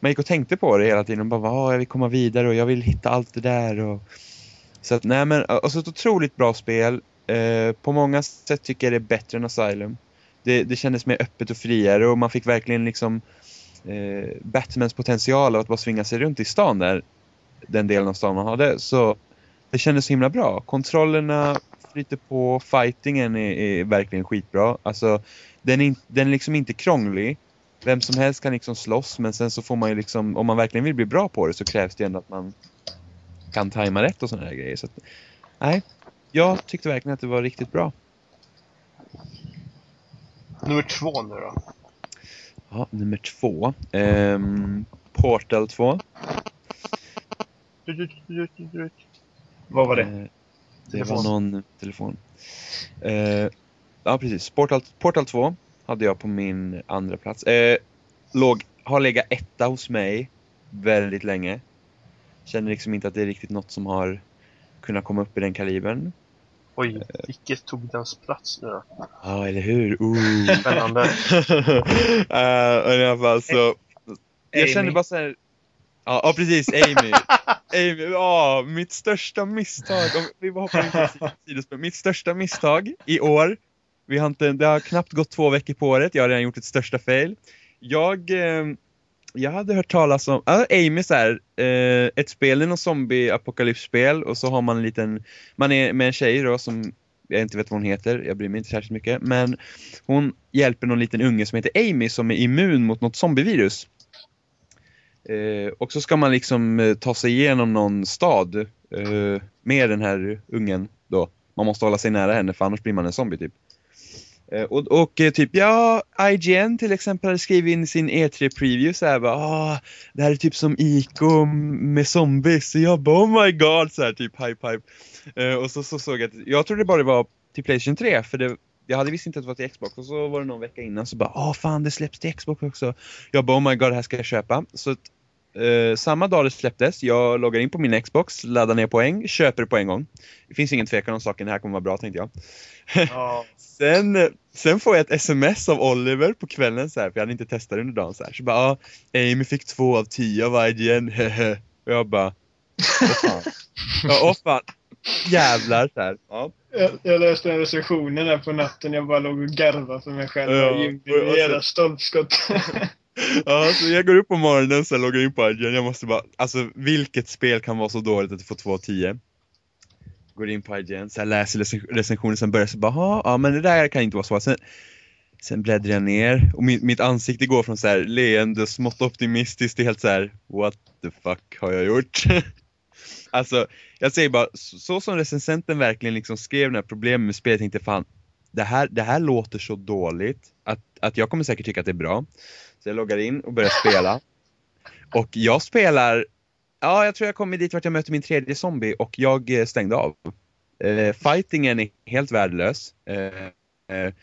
man gick och tänkte på det hela tiden och bara, jag vill komma vidare och jag vill hitta allt det där och så att, nej men, alltså ett otroligt bra spel. Eh, på många sätt tycker jag det är bättre än Asylum. Det, det kändes mer öppet och friare och man fick verkligen liksom eh, Batmans potential av att bara svinga sig runt i stan där, den delen av stan man hade. Så det kändes så himla bra. Kontrollerna flyter på, fightingen är, är verkligen skitbra. Alltså, den är, den är liksom inte krånglig. Vem som helst kan liksom slåss men sen så får man ju liksom, om man verkligen vill bli bra på det så krävs det ändå att man kan tajma rätt och sådana här grejer. Så att, nej, jag tyckte verkligen att det var riktigt bra. Nummer två nu då. Ja, nummer två. Ehm, Portal 2. Du, du, du, du, du. Vad var det? Eh, det Telefon. var någon telefon. Eh, ja, precis. Portal, Portal 2 hade jag på min andra plats. Eh, låg, har legat etta hos mig väldigt länge. Känner liksom inte att det är riktigt något som har kunnat komma upp i den kalibern. Oj, vilket tog dens plats nu då? Ja, eller hur? Ooh. Spännande. Eh, i alla fall så. Jag kände bara så här. Ja, ja precis, Amy. Amy, ja, mitt största misstag, om vi bara hoppar in på sidospår. Mitt största misstag i år Vi har inte, det har knappt gått två veckor på året, jag har redan gjort ett största fail. Jag, eh, jag hade hört talas om, äh, Amy så här, eh, ett spel, det är något zombie-apokalypsspel och så har man en liten, man är med en tjej då som jag inte vet vad hon heter, jag bryr mig inte särskilt mycket, men hon hjälper någon liten unge som heter Amy som är immun mot något zombievirus. Eh, och så ska man liksom eh, ta sig igenom någon stad eh, med den här ungen då. Man måste hålla sig nära henne för annars blir man en zombie typ. Eh, och, och eh, typ, ja, IGN till exempel hade skrivit in sin E3-preview såhär, bara, ah, det här är typ som Ico med zombies. Så jag bara, oh my god, så här typ hype hype. Uh, och så, så såg jag att, jag trodde bara det var till Playstation 3, för det, jag hade visst inte att det var till Xbox. Och så var det någon vecka innan så bara, ah fan det släpps till Xbox också. Jag bara, oh my god, det här ska jag köpa. Så eh, samma dag det släpptes, jag loggar in på min Xbox, laddar ner poäng, köper det på en gång. Det finns ingen tvekan om saken, det här kommer vara bra tänkte jag. Ja. Sen, sen får jag ett sms av Oliver på kvällen så här, för jag hade inte testat det under dagen så här. Så bara, ja, Amy fick två av tio av IGN. Och jag bara, åh fan. Ja, åh fan. Jävlar så här. Ja. Jag, jag läste den recensionen där på natten. Jag bara låg och garvade för mig själv. Ja, och Jimmy, och- och jävla stolpskott. ja, så jag går upp på morgonen så loggar in på IGN, jag måste bara, alltså vilket spel kan vara så dåligt att det får två av tio? Går in på IGN, så jag läser recen- recensionen, sen börjar jag så bara, ja men det där kan inte vara så. Sen, sen bläddrar jag ner och mitt, mitt ansikte går från så här leende, smått optimistiskt till helt så här, what the fuck har jag gjort? alltså, jag säger bara, så, så som recensenten verkligen liksom skrev den här problemen med spelet, jag tänkte fan, det här, det här låter så dåligt att, att jag kommer säkert tycka att det är bra. Så jag loggar in och börjar spela. Och jag spelar, ja jag tror jag kommer dit vart jag möter min tredje zombie och jag eh, stängde av. Eh, fightingen är helt värdelös. Eh, eh,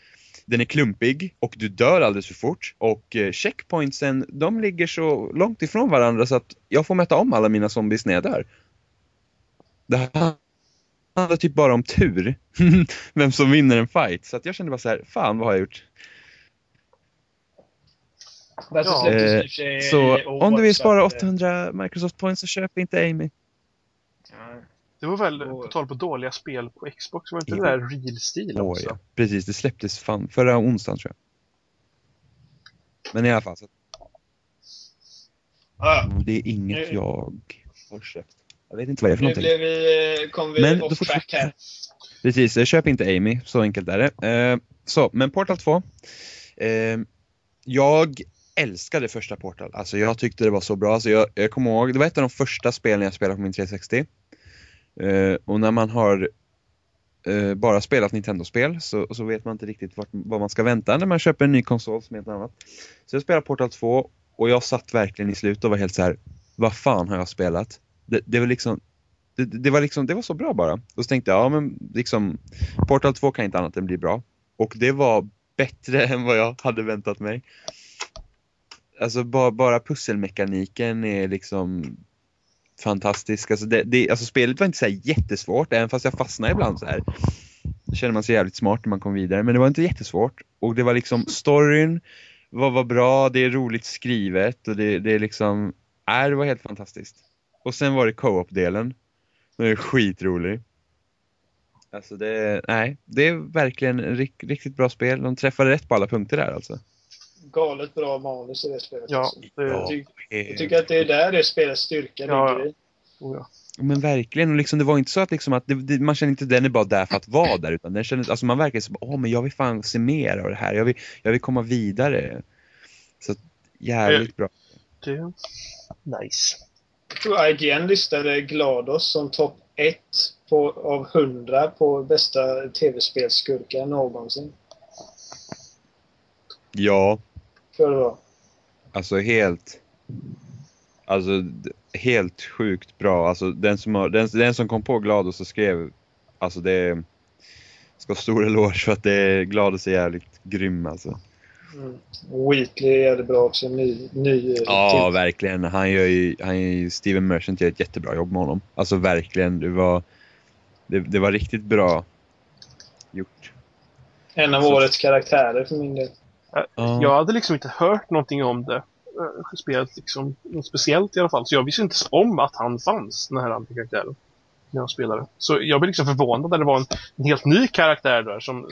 den är klumpig och du dör alldeles för fort. Och eh, checkpointsen, de ligger så långt ifrån varandra så att jag får mäta om alla mina zombies när jag dör. Det handlar typ bara om tur. Vem som vinner en fight. Så att jag kände bara så här, fan vad har jag gjort? Ja. Eh, Så i år, om du vill spara att, eh, 800 Microsoft points så köp inte Amy. ja. Det var väl, på tal på dåliga spel på Xbox, var inte Jo. det där Real Steel Åh, också? ja. Precis, det släpptes fan förra onsdagen tror jag. Men i alla fall, så, Ja, det är inget Nu- jag har köpt. Jag vet inte vad det är för nu någonting. blev vi, eh, kom vi Men då off får- track här. Precis, eh, köp inte Amy, så enkelt är det. Eh, så, men Portal 2. Eh, jag älskade första Portal, alltså jag tyckte det var så bra. Alltså jag, jag kommer ihåg, det var ett av de första spelen jag spelade på min 360. Eh, och när man har eh, bara spelat Nintendo-spel så, så vet man inte riktigt vart, vad man ska vänta när man köper en ny konsol som är något annat. Så jag spelade Portal 2 och jag satt verkligen i slutet och var helt så här: vad fan har jag spelat? Det, det var liksom det, det var liksom, det var så bra bara. Och så tänkte jag, ja men liksom Portal 2 kan inte annat än bli bra. Och det var bättre än vad jag hade väntat mig. Alltså bara, bara pusselmekaniken är liksom fantastisk. Alltså, det, det, alltså spelet var inte så här jättesvårt, även fast jag fastnade ibland så här. Då känner man sig jävligt smart när man kom vidare, men det var inte jättesvårt. Och det var liksom, storyn var, var bra, det är roligt skrivet och det, det är liksom, äh, det var helt fantastiskt. Och sen var det co-op-delen. Den är skitrolig. Alltså det, nej, det är verkligen rik, riktigt bra spel. De träffade rätt på alla punkter där alltså. Galet bra manus i det spelet. Ja, också. det, Jag, ty- jag tycker att det är där det spelets styrka Ja. ligger i. oh, ja. Men verkligen, och liksom, det var inte så att, liksom att det, det, man känner inte att den är bara där för att vara där, utan den känner, alltså man verkar så åh men jag vill fan se mer av det här, jag vill, jag vill komma vidare. Så jävligt bra. det är nice. Jag tror IGN listade GLaDOS som topp 1 på, av 100 på bästa tv-spelsskurkar någonsin. Ja, För då. alltså helt, alltså helt sjukt bra. Alltså den som, har, den, den som kom på GLaDOS och skrev, alltså det ska ha stor eloge för att det är GLaDOS är jävligt grym alltså. Mm. Wheatley är jävligt bra också. Ny, ny Ja, till- verkligen. Han gör ju, han gör ju Steven Merchant gör ett jättebra jobb med honom. Alltså verkligen, det var, det, det var riktigt bra gjort. En av Så- årets karaktärer för min del. Ja. Jag hade liksom inte hört någonting om det. eh, Spelet liksom, något speciellt i alla fall. Så jag visste inte om att han fanns, den här andra karaktären. När jag spelade. Så jag blev liksom förvånad när det var en, en helt ny karaktär där som,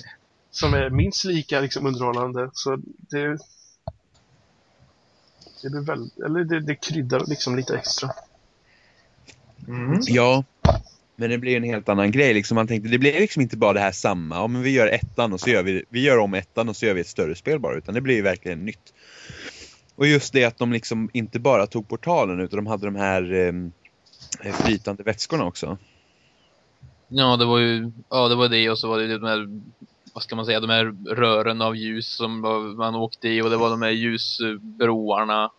som är minst lika liksom, underhållande. Så det, det blir väldigt, eller det, det kryddar liksom lite extra. Mm. Ja, men det blir en helt annan grej. Liksom man tänkte, det blir liksom inte bara det här samma. Ja, men vi gör ettan och så gör vi, vi gör om ettan och så gör vi ett större spel bara. Utan det blir verkligen nytt. Och just det att de liksom inte bara tog portalen utan de hade de här eh, flytande vätskorna också. Ja, det var ju, ja det var det och så var det de här, vad ska man säga, de här rören av ljus som man åkte i och det var de här ljusbroarna.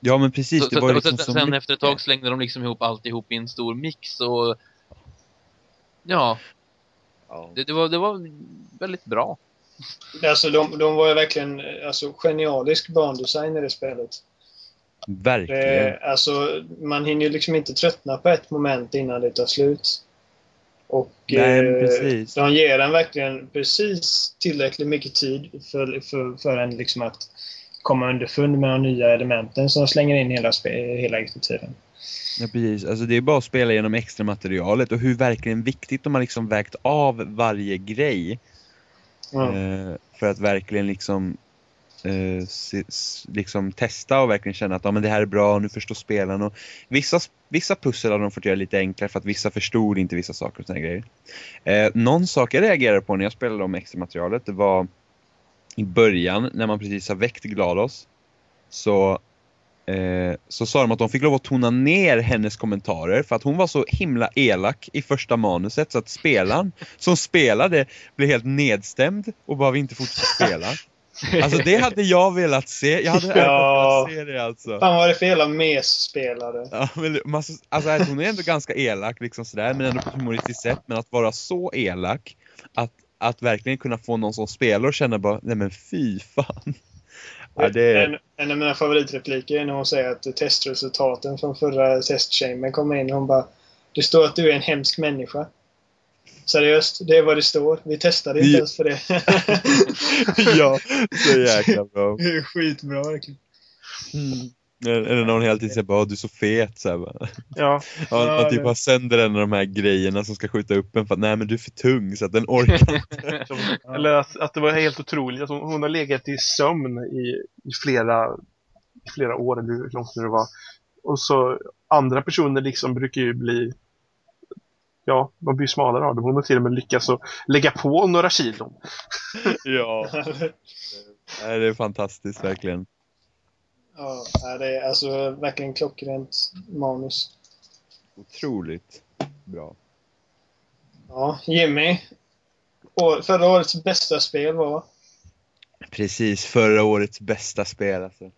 Ja men precis, Så, det så, var och liksom sen, så sen efter ett tag slängde de liksom ihop alltihop i en stor mix och ja, Ja. det, det, var, det var väldigt bra. Alltså, de, de var ju verkligen alltså, genialisk bandesign i det spelet. Verkligen. Det, alltså, man hinner ju liksom inte tröttna på ett moment innan det tar slut. Och Nej, eh, precis. de ger en verkligen precis tillräckligt mycket tid för, för, för en liksom att komma underfund med de nya elementen som slänger in hela, hela tiden. Ja, precis. Alltså, det är bara att spela igenom extra materialet och hur verkligen viktigt de har liksom vägt av varje grej. Ja. Eh, för att verkligen liksom, eh, se, liksom testa och verkligen känna att ja, men det här är bra, nu förstår spelaren. Och vissa, vissa pussel har de fått göra lite enklare för att vissa förstod inte vissa saker och såna grejer. Eh, någon sak jag reagerade på när jag spelade om extra materialet det var i början när man precis har väckt GLaDOS så Eh, så sa de att de fick lov att tona ner hennes kommentarer för att hon var så himla elak i första manuset så att spelaren som spelade blev helt nedstämd och bara inte fortsätta spela. Alltså det hade jag velat se. Jag hade Ja. velat se det alltså. Fan vad det för jävla mes-spelare? Ja, men, alltså, att hon är ändå ganska elak liksom sådär, men ändå på ett humoristiskt sätt. Men att vara så elak, att, att verkligen kunna få någon som spelar och känna bara, nej men fy fan. Ja, det En, en av mina favoritrepliker är när hon säger att testresultaten från förra testchamber kommer in hon bara Det står att du är en hemsk människa. Seriöst, det är vad det står. Vi testade inte Ja. ens för det. ja, så jäkla bra. det är skitbra verkligen. Eller när hon hela tiden säger bara, "Åh, du är så fet. Så här, bara. Ja, Ja, Ja, man typ bara sänder en av de här grejerna som ska skjuta upp en för att nej men du är för tung så att den orkar inte. eller att, att det var helt otroligt att hon, hon har legat i sömn i, i, flera, i flera år, eller hur långt det var. Och så andra personer liksom brukar ju bli Ja, man blir smalare av det. Hon har till och med lyckats att lägga på några kilon. ja, det är fantastiskt verkligen. Ja, det är alltså verkligen klockrent manus. Otroligt bra. Ja, Jimmy. Förra årets bästa spel var? Precis, förra årets bästa spel alltså.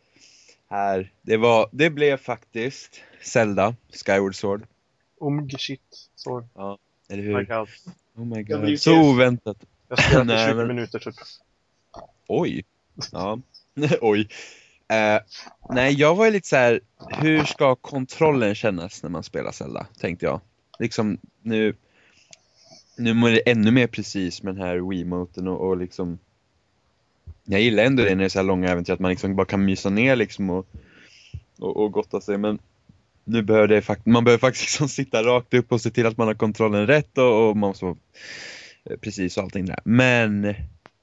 Här, det var, det blev faktiskt Zelda, Skyward Sword. Omg shit. Så, Eller my hur? God. Oh my god, så oväntat. Jag spelade Nej, i 20 men- minuter typ. Oj. Ja. Oj. Eh, nej, jag var ju lite så här. hur ska kontrollen kännas när man spelar Zelda? Tänkte jag. Liksom nu, nu är det ännu mer precis med den här Wiimoten och, och liksom jag gillar ändå det när det är så här långa äventyr att man liksom bara kan mysa ner liksom och, och, och gotta sig men nu behöver det fakt- man behöver faktiskt liksom sitta rakt upp och se till att man har kontrollen rätt och, och man måste eh, vara precis och allting där. Men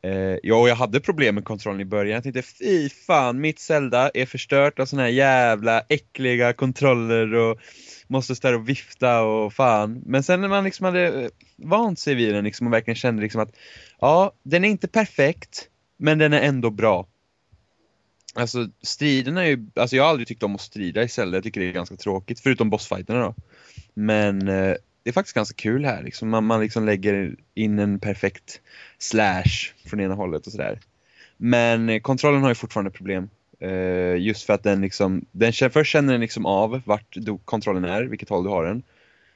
Eh, ja, och jag hade problem med kontrollen i början. Jag tänkte fy fan, mitt Zelda är förstört av såna här jävla äckliga kontroller och måste stå där och vifta och fan. Men sen när man liksom hade eh, vant sig vid den liksom och verkligen kände liksom att ja, den är inte perfekt, men den är ändå bra. Alltså striderna är ju, alltså jag har aldrig tyckt om att strida i Zelda, jag tycker det är ganska tråkigt, förutom bossfighterna då. Men eh, det är faktiskt ganska kul här liksom. Man, man liksom lägger in en perfekt slash från ena hållet och sådär. Men eh, kontrollen har ju fortfarande problem. Uh, just för att den liksom, den, först känner den liksom av vart kontrollen är, vilket håll du har den.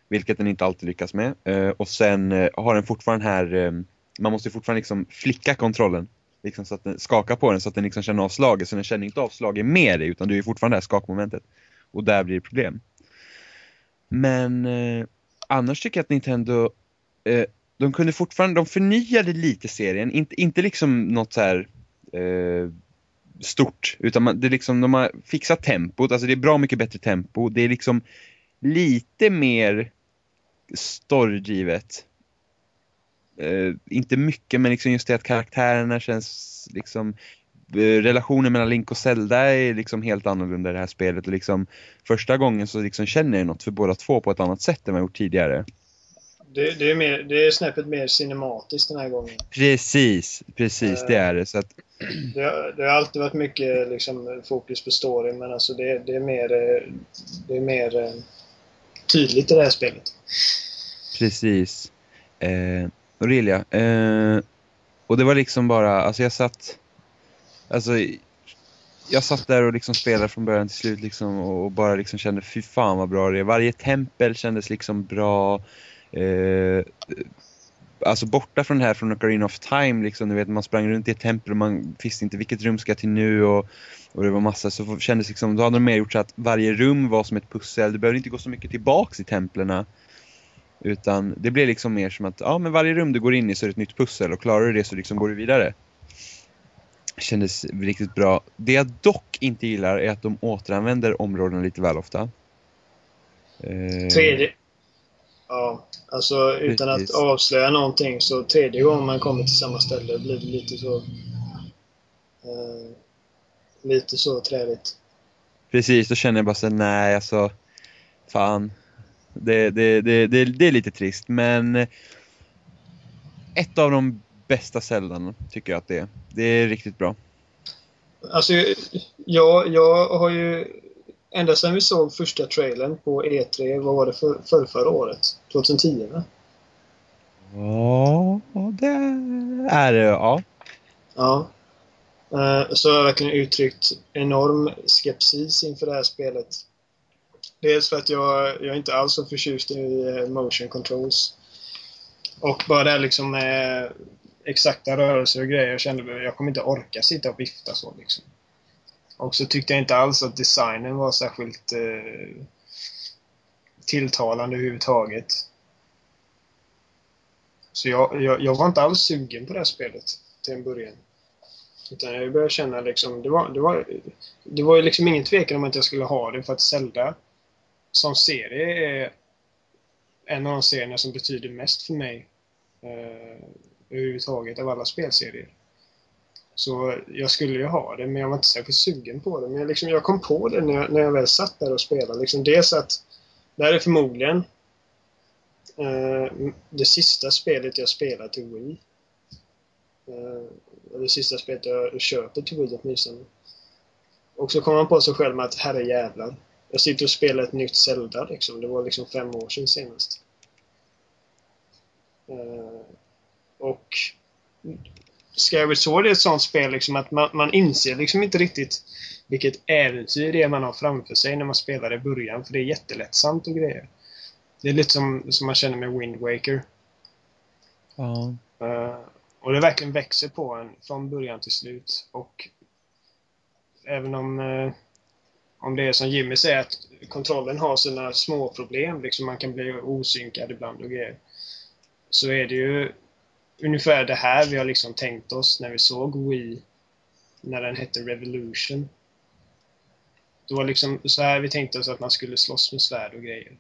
Vilket den inte alltid lyckas med. Uh, och sen uh, har den fortfarande här, um, man måste ju fortfarande liksom flicka kontrollen. Liksom så att den skakar på den så att den liksom känner av slaget. Så den känner inte av slaget med dig utan du är fortfarande det här skakmomentet. Och där blir det problem. Men annars tycker jag att Nintendo eh, de kunde fortfarande, de förnyade lite serien, inte, inte liksom något så här eh, stort, utan man, det är liksom, de har fixat tempot, alltså det är bra mycket bättre tempo, det är liksom lite mer storygivet. eh, inte mycket, men liksom just det att karaktärerna känns liksom relationen mellan Link och Zelda är liksom helt annorlunda i det här spelet och liksom första gången så liksom känner jag något för båda två på ett annat sätt än vad jag gjort tidigare. Det, det, är mer, det är snäppet mer cinematiskt den här gången. Precis, precis det är det. Så att, Det, har- det har alltid varit mycket liksom, fokus på story, men alltså det, det är mer, eh, det är mer eh, tydligt i det här spelet. Precis. Eh, Aurelia. Eh, och det var liksom bara, alltså jag satt, alltså jag satt där och liksom spelade från början till slut liksom och bara liksom kände fy fan vad bra det är. Varje tempel kändes liksom bra. Eh, alltså borta från det här från Ocarina of Time liksom, du vet man sprang runt i ett tempel och man visste inte vilket rum ska jag till nu och, och det var massa så kändes liksom, då hade de mer gjort så att varje rum var som ett pussel. Du behövde inte gå så mycket tillbaks i templerna. Utan det blev liksom mer som att ja, men varje rum du går in i så är det ett nytt pussel och klarar du det så liksom går du vidare. Kändes riktigt bra. Det jag dock inte gillar är att de återanvänder områdena lite väl ofta. Eh, Tredje... Ja, alltså utan att avslöja någonting så tredje gången man kommer till samma ställe blir det lite så... Eh, lite så träligt. Precis, då känner jag bara så nej alltså, fan. Det, det, det, det, det är lite trist, men ett av de bästa Zeldan tycker jag att det är. Det är riktigt bra. Alltså, jag, jag har ju... Ända sedan vi såg första trailern på E3, vad var det för, för förra året? 2010 va? Ja, det är det, ja. Ja. Eh, Så har jag verkligen uttryckt enorm skepsis inför det här spelet. Dels för att jag, jag är inte alls så förtjust i eh, motion controls. Och bara det här liksom med exakta rörelser och grejer. Jag kände att jag kommer inte orka sitta och vifta så liksom. Och så tyckte jag inte alls att designen var särskilt eh, tilltalande överhuvudtaget. Så jag, jag, jag var inte alls sugen på det här spelet till en början. Utan jag började känna liksom, det var, det var, det var ju liksom ingen tvekan om att jag skulle ha det för att Zelda som serie är en av de serierna som betyder mest för mig eh, överhuvudtaget av alla spelserier. Så jag skulle ju ha det, men jag var inte särskilt sugen på det. Men jag, liksom, jag kom på det när jag, när jag väl satt där och spelade. Liksom, dels att det här är förmodligen eh, det sista spelet jag spelar till Wii. Eh, det sista spelet jag köper till Wii åtminstone. Och så kom man på sig själv med att herrejävlar. Jag sitter och spelar ett nytt Zelda liksom. Det var liksom fem år sedan senast. Eh, och Skyward Sword är ett sånt spel liksom att man, man inser liksom inte riktigt vilket äventyr det är man har framför sig när man spelar i början. För det är jättelättsamt och grejer. Det är lite som, som man känner med Wind Waker. Ja. Eh, och det verkligen växer på en från början till slut. Och även om, eh, om det är som Jimmy säger att kontrollen har sina små problem, liksom man kan bli osynkad ibland och grejer. Så är det ju ungefär det här vi har liksom tänkt oss när vi såg Wii när den hette Revolution. Det var liksom så här vi tänkte oss att man skulle slåss med svärd och grejer.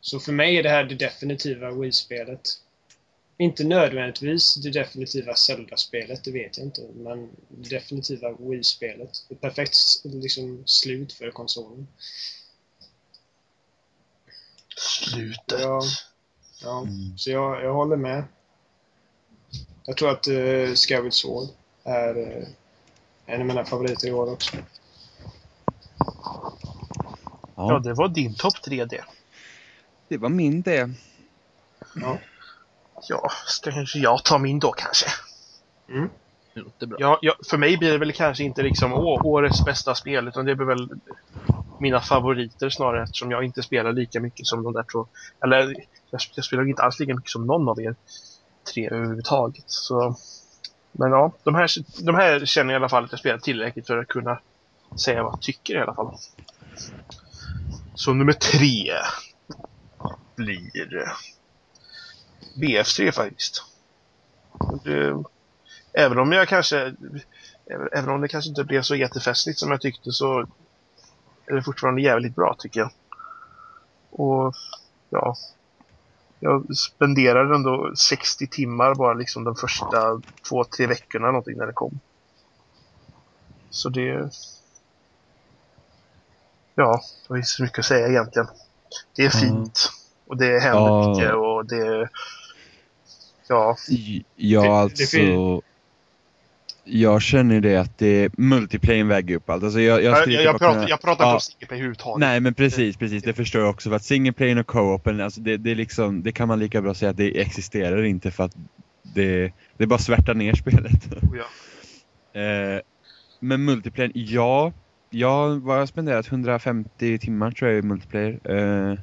Så för mig är det här det definitiva Wii-spelet. Inte nödvändigtvis det definitiva Zelda-spelet, det vet jag inte. Men det definitiva Wii-spelet. Ett perfekt liksom, slut för konsolen. Slutet. Ja, ja. Mm. Så jag, jag håller med. Jag tror att uh, Skyward Sword är uh, en av mina favoriter i år också. Ja, ja, det var din topp 3 det. det var min det. Ja. Ja, ska kanske jag ta min då kanske. Mm. Det låter bra. Ja, ja, för mig blir det väl kanske inte liksom å, årets bästa spel, utan det blir väl mina favoriter snarare eftersom jag inte spelar lika mycket som de där två. Eller, jag, jag spelar inte alls lika mycket som någon av er tre överhuvudtaget. Så, men ja, de här, de här känner jag i alla fall att jag spelar tillräckligt för att kunna säga vad jag tycker i alla fall. Så nummer tre blir BF3 faktiskt. Det, även om jag kanske även- även om det kanske inte blev så jättefestligt som jag tyckte så är det fortfarande jävligt bra tycker jag. Och ja, jag spenderade ändå 60 timmar bara liksom de första två, tre veckorna någonting när det kom. Så det... Ja, det inte så mycket att säga egentligen. Det är Mm. fint. Och det händer mycket och det... Ja, Ja, Det- det alltså. Jag känner det att det multiplayer väger upp allt. Alltså jag, jag jag, jag, inte pratar, kunna- jag pratar inte Ja. om singleplay överhuvudtaget. Nej men precis, precis. Det förstår jag också. För att singleplayer och co-open, alltså det, det, liksom, det kan man lika bra säga att det existerar inte för att det, det bara svärtar ner spelet. Oh, ja. Eh, men multiplayer, ja. Jag har spenderat 150 timmar tror jag i multiplayer. Eh,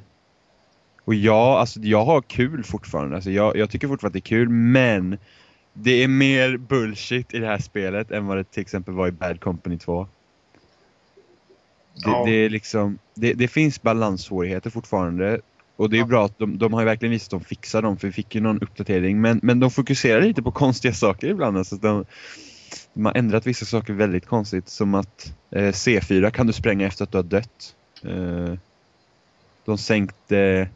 och ja, alltså jag har kul fortfarande. Alltså jag, jag tycker fortfarande att det är kul, men det är mer bullshit i det här spelet än vad det till exempel var i Bad Company 2. Det, Ja. det är liksom, det, det finns balanssvårigheter fortfarande. Och det är Ja. bra att de, de har verkligen visat att de fixar dem, för vi fick ju någon uppdatering. Men, men de fokuserar lite på konstiga saker ibland. Alltså de, de har ändrat vissa saker väldigt konstigt. Som att eh, C4 kan du spränga efter att du har dött. Eh, de sänkte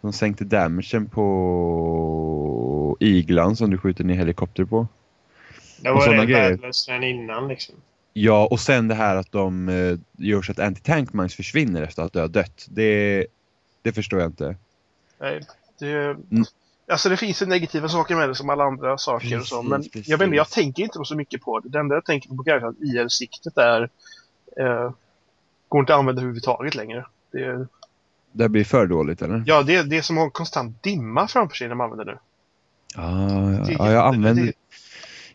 de sänkte damagen på iglan som du skjuter ner helikopter på. Det Och var såna det värdelöst än innan liksom. Ja, och sen det här att de eh, gör så att anti-tank mines försvinner efter att du har dött. Det, det förstår jag inte. Nej, det... Mm. Alltså det finns ju negativa saker med det som alla andra saker och så, men Precis, jag inte, jag precis. tänker inte så mycket på det. Det enda jag tänker på är att IR-siktet är... Eh, går inte att använda överhuvudtaget längre. Det, Det blir för dåligt eller? ja, det är det som har konstant dimma framför sig när man använder det. Ah, ja, ja, jag använder... det-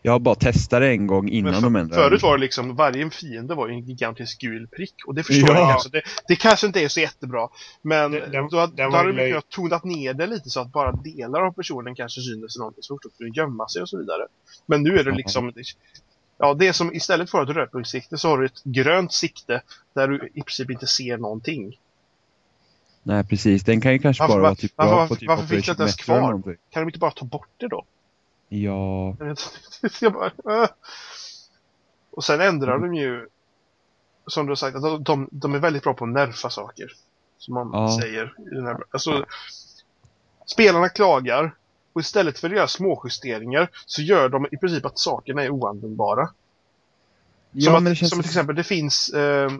Jag har bara testat det en gång innan för, de ändrade. förut var det liksom, varje fiende var ju en gigantisk gul prick. Och det förstår Ja. jag kanske. Det, det kanske inte är så jättebra. Men Det- den- då, då den var hade kunnat tonat ner det lite så att bara delar av personen kanske synes någonting så fort skulle gömma sig och så vidare. Men nu är det liksom, ja det är som istället för ett rödpunktssikte så har du ett grönt sikte där du i princip inte ser någonting. Nej precis, den kan ju kanske Varför- bara vara typ varför- bra varför- på typ varför finns det inte ens kvar? Kan de inte bara ta bort det då? Ja, bara, äh. Och sen ändrar Mm. de ju, som du har sagt, att de, de, är väldigt bra på att nerfa saker. Som man Ja. säger. I den här, alltså, spelarna klagar och istället för att göra småjusteringar så gör de i princip att sakerna är oanvändbara. Som, ja att, det känns som till exempel, det finns... Eh,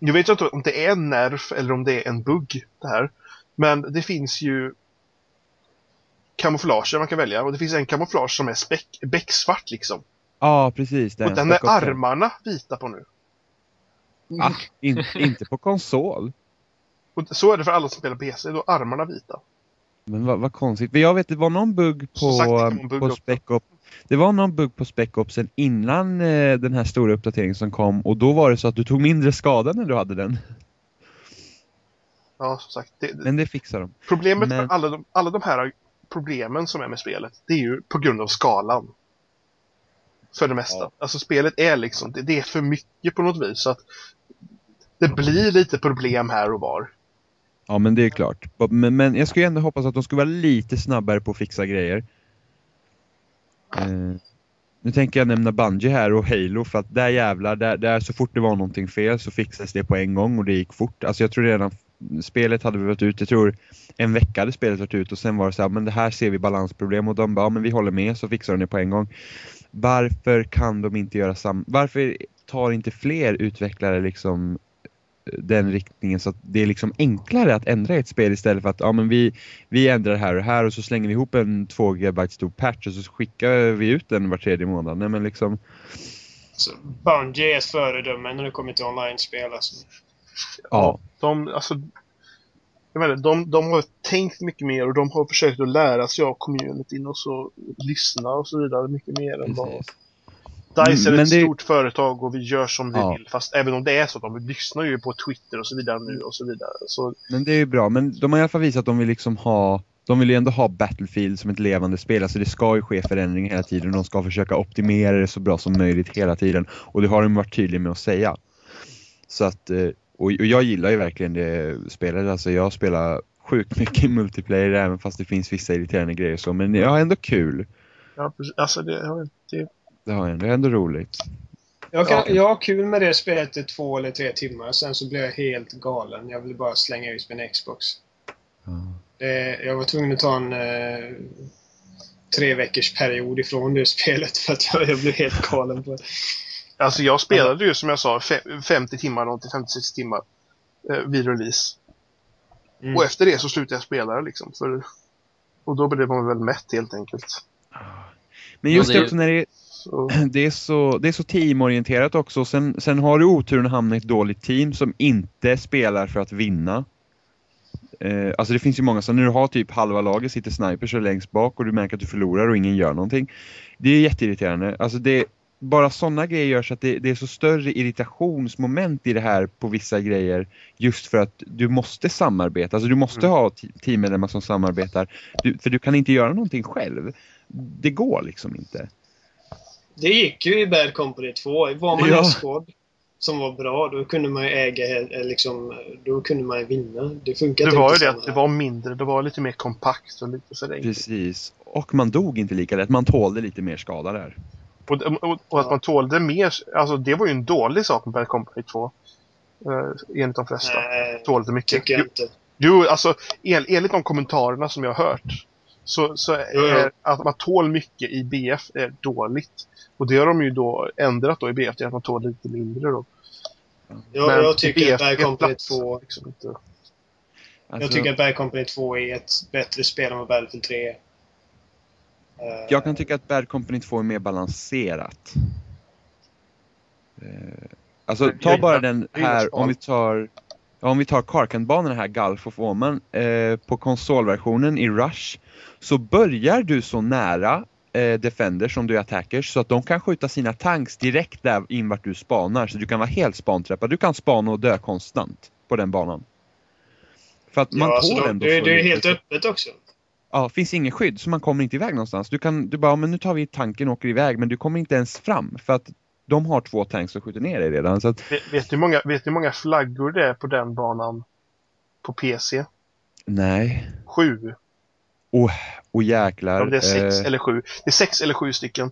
jag vet inte om det är en nerf eller om det är en bugg det här. Men det finns ju kamouflager man kan välja och det finns en kamouflage som är späck, becksvart liksom. Ja precis, och den är armarna vita på nu. Ah, in, inte på konsol. Och så är det för alla som spelar PC, då är armarna vita. Men vad, vad konstigt. Jag vet, det var någon bugg på, sagt, bugg på. Spec Ops. Det var någon bugg på Spec Opsen innan eh, den här stora uppdateringen som kom och då var det så att du tog mindre skada när du hade den. Ja, som sagt. Det, Men det fixar de. problemet men- med alla de, alla de här problemen som är med spelet, det är ju på grund av skalan. För det mesta. Ja. Alltså spelet är liksom, det, det är för mycket på något vis. Så att det blir lite problem här och var. Ja men det är klart. Men, men jag skulle ändå hoppas att de skulle vara lite snabbare på att fixa grejer. Eh, nu tänker jag nämna Bungie här och Halo för att där jävlar, där, där så fort det var någonting fel så fixades det på en gång och det gick fort. Alltså jag tror redan spelet hade varit ut, jag tror en vecka hade spelet varit ut och sen var det så här, men det här ser vi balansproblem och de bara, ja, men vi håller med så fixar de det på en gång. Varför kan de inte göra samma, varför tar inte fler utvecklare liksom den riktningen så att det är liksom enklare att ändra ett spel istället för att ja, men vi, vi ändrar här och här och så slänger vi ihop en 2 GB stor patch och så skickar vi ut den var tredje månad. Nej men liksom, Så Bungie är ett föredöme när det kommer till online-spel alltså. ja. De, alltså, jag menar, de, de har tänkt mycket mer och de har försökt att lära sig av communityn och så lyssna och så vidare mycket mer än vad DICE är Men ett det- stort företag och vi gör som vi Ja. vill. Fast även om det är så att de lyssnar ju på Twitter och så vidare nu och så vidare. Så Men det är ju bra, men de har i alla fall visat att de vill liksom ha de vill ju ändå ha Battlefield som ett levande spel, alltså det ska ju ske förändringar hela tiden och de ska försöka optimera det så bra som möjligt hela tiden. Och det har de varit tydliga med att säga. Så att, eh, och, jag gillar ju verkligen det spelet, alltså jag spelar sjukt mycket multiplayer även fast det finns vissa irriterande grejer så, men jag har ändå kul. ja, alltså det, inte. Det har jag ändå, det är ändå roligt. Jag, kan, Ja. jag har kul med det spelet i två eller tre timmar, sen så blir jag helt galen. Jag vill bara slänga ut min Xbox. Ja. Det, jag var tvungen att ta en eh, tre veckors period ifrån det spelet för att jag, jag blev helt galen på det. Alltså jag spelade ju som jag sa fe- 50 timmar, någonting 56 timmar eh, vid release. Mm. Och efter det så slutade jag spela liksom. För, och då blev man väl mätt helt enkelt. Men just Ja, det det- också när det, Så, det är så, det är så teamorienterat också. Sen, sen har du oturen att hamna i ett dåligt team som inte spelar för att vinna. Eh, alltså det finns ju många som när du har typ halva laget sitter snipers och längst bak och du märker att du förlorar och ingen gör någonting. Det är jätteirriterande. Alltså det, bara sådana grejer gör så att det, det är så större irritationsmoment i det här på vissa grejer. Just för att du måste samarbeta. Alltså du måste Mm. ha te- teammedlemmar som samarbetar. Du, för du kan inte göra någonting själv. Det går liksom inte. Det gick ju i Bad Company 2. Var man Ja. en squad som var bra, då kunde man ju äga, eh, liksom, då kunde man ju vinna. Det funkar det inte var ju på det att det var mindre, det var lite mer kompakt och lite så enkelt. Precis. Och man dog inte lika lätt. Man tålde lite mer skada där. Och, och, och att man tålde mer, alltså det var ju en dålig sak med Bad Company 2. Eh, enligt de flesta. Nej, Tålde mycket. tycker jag inte. Jo, alltså en, enligt de kommentarerna som jag har hört så, så är att man tål mycket i BF är dåligt. Och det har de ju då ändrat då i BF till att man tål lite mindre då. Jag, Men jag tycker BF att Bad Company plats, 2 liksom inte. Alltså, Jag tycker att Bad Company 2 är ett bättre spel än vad Battlefield 3 är. Eh, jag kan tycka att Bad Company 2 är mer balanserat. Eh, Alltså Jag- ta bara den här, om vi tar ja, om vi tar Karkanbanan här, Gulf of Oman, eh, på konsolversionen i Rush så börjar du så nära eh, Defenders som du är attackers så att de kan skjuta sina tanks direkt där in vart du spanar så du kan vara helt spanträffad. Du kan spana och dö konstant på den banan. För att man ja, alltså, ändå det, det är helt öppet också. Ja, finns ingen skydd så man kommer inte iväg någonstans. Du kan, du bara, men nu tar vi tanken och åker iväg men du kommer inte ens fram för att de har två tanks som skjuter ner dig redan. Så att, Vet, vet, du hur många, vet du hur många flaggor det är på den banan på PC? nej. Sju. Och jäklar. Ja, det är sex eh, eller sju. Det är sex eller sju stycken.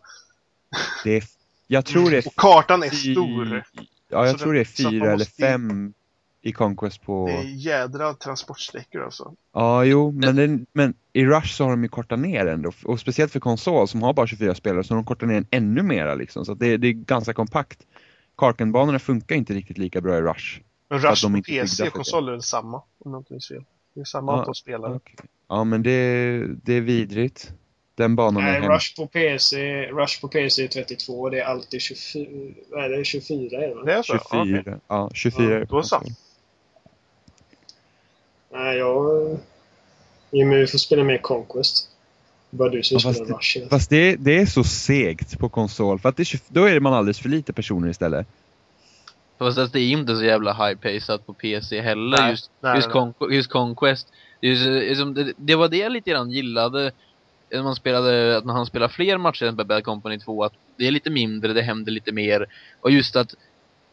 det är, jag tror det är Och kartan är stor. Ja, jag Så tror det är fyra eller fem i Conquest på... Det är jädra transportsträckor alltså. Ja, jo, men, den, men i Rush så har de ju kortat ner ändå. Och speciellt för konsol som har bara 24 spelare så har de kortat ner den ännu mera liksom. Så att det, det är ganska kompakt. Karkenbanorna funkar inte riktigt lika bra i Rush. Men För att Rush de på är PC och det. konsol är väl samma, om jag inte minns fel. Det är samma Ja, antal spelare. Okej. Ja, men det, det är vidrigt. Den banan är Nej, hemsk. Rush på PC, Rush på PC är 32 och det är alltid 24, vad är det, 24 är det? Det är så? 24. Okej. Ja, 24 Ja, är det då så. Nej, jag... Jimmy, vi får spela mer Conquest. Det är bara du som Ja, fast spelar Rush. tiden. Fast det, det är så segt på konsol. För att det är, 20 då är man alldeles för lite personer istället. Fast att det är inte så jävla high-pacat på PC heller. Nej, just, nej, just, nej. Con- just Conquest. Det, är ju så- liksom, det, det var det jag lite grann gillade. När man spelade, att när han spelar fler matcher än Bad Company 2. Att det är lite mindre, det händer lite mer. Och just att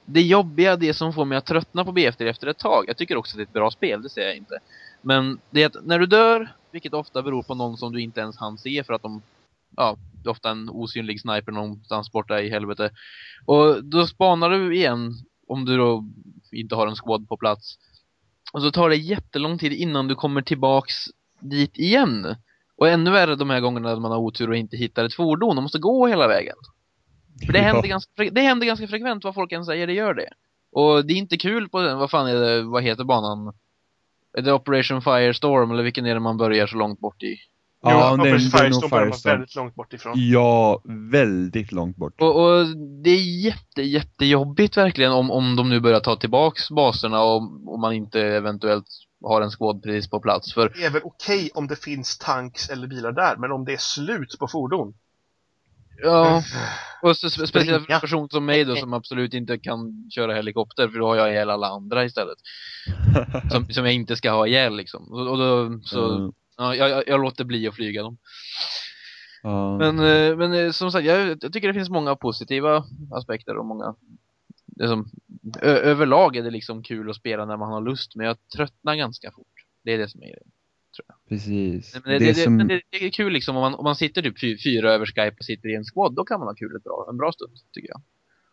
det jobbiga, det som får mig att tröttna på BFD efter ett tag. Jag tycker också att det är ett bra spel, det säger jag inte. Men det är att när du dör, vilket ofta beror på någon som du inte ens hann se för att de Ja, det är ofta en osynlig sniper någonstans borta i helvete. Och då spanar du igen om du då inte har en squad på plats. Och så tar det jättelång tid innan du kommer tillbaks dit igen. Och ännu värre de här gångerna när man har otur och inte hittar ett fordon Man måste gå hela vägen. För det, händer ganska, det händer ganska frekvent vad folk än säger, det gör det. Och det är inte kul på den, vad fan är det, vad heter banan? Är det Operation Firestorm eller vilken är det man börjar så långt bort i? Ja, är- Operation nog Firestorm börjar man Firestorm. väldigt långt bort ifrån. Ja, väldigt långt bort. Och, och det är jätte, jättejobbigt verkligen om, om de nu börjar ta tillbaks baserna och om man inte eventuellt har en squad precis på plats. För Det är väl okej om det finns tanks eller bilar där, men om det är slut på fordon. Ja, och så, spe- speciellt en person som mig då som absolut inte kan köra helikopter för då har jag ihjäl alla andra istället. Som, som jag inte ska ha ihjäl liksom. Och, och då, så, Mm, ja, jag, jag- låter bli att flyga dem. ja. Men, eh, men eh, som sagt, jag, jag tycker det finns många positiva aspekter och många det som, ö, överlag är det liksom kul att spela när man har lust, men jag tröttnar ganska fort. Det är det som är grejen. Precis. Nej, Men det, det, det, som... men det, det är kul liksom om man, om man sitter typ fy, fyra över Skype och sitter i en squad, då kan man ha kul ett bra, en bra stund, tycker jag.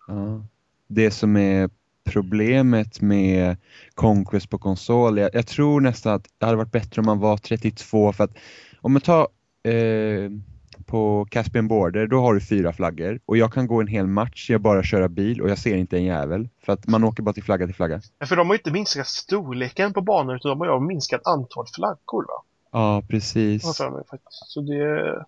Ja. Det som är problemet med Conquest på konsol. Jag, jag tror nästan att det hade varit bättre om man var 32 för att om man tar eh, på Caspian Border, då har du fyra flaggor och jag kan gå en hel match, jag bara köra bil och jag ser inte en jävel. För att man åker bara till flagga till flagga. Ja, för de har ju inte minskat storleken på banan utan de har ju minskat antal flaggor va? Ja, precis. Faktiskt. Så det...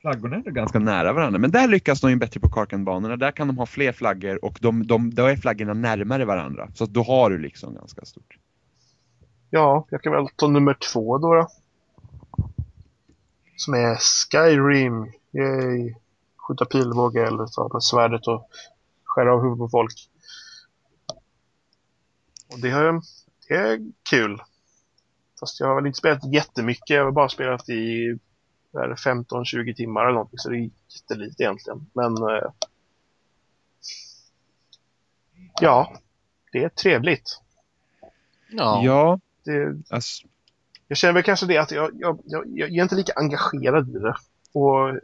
Flaggorna är ganska nära varandra, men där lyckas de ju bättre på Karkan-banorna. Där kan de ha fler flaggor och de, de, då är flaggorna närmare varandra. Så då har du liksom ganska stort. Ja, jag kan väl ta nummer två då. då. Som är Skyrim. Yay. Skjuta pilbåge eller ta med svärdet och skära av huvudet på folk. Och det, har, det är kul. Fast jag har väl inte spelat jättemycket. Jag har bara spelat i 15-20 timmar eller någonting. Så det är jättelite egentligen. Men eh, ja, det är trevligt. Ja. Ja, Det, alltså, jag känner väl kanske det att jag, jag, jag, jag är inte lika engagerad i det. Och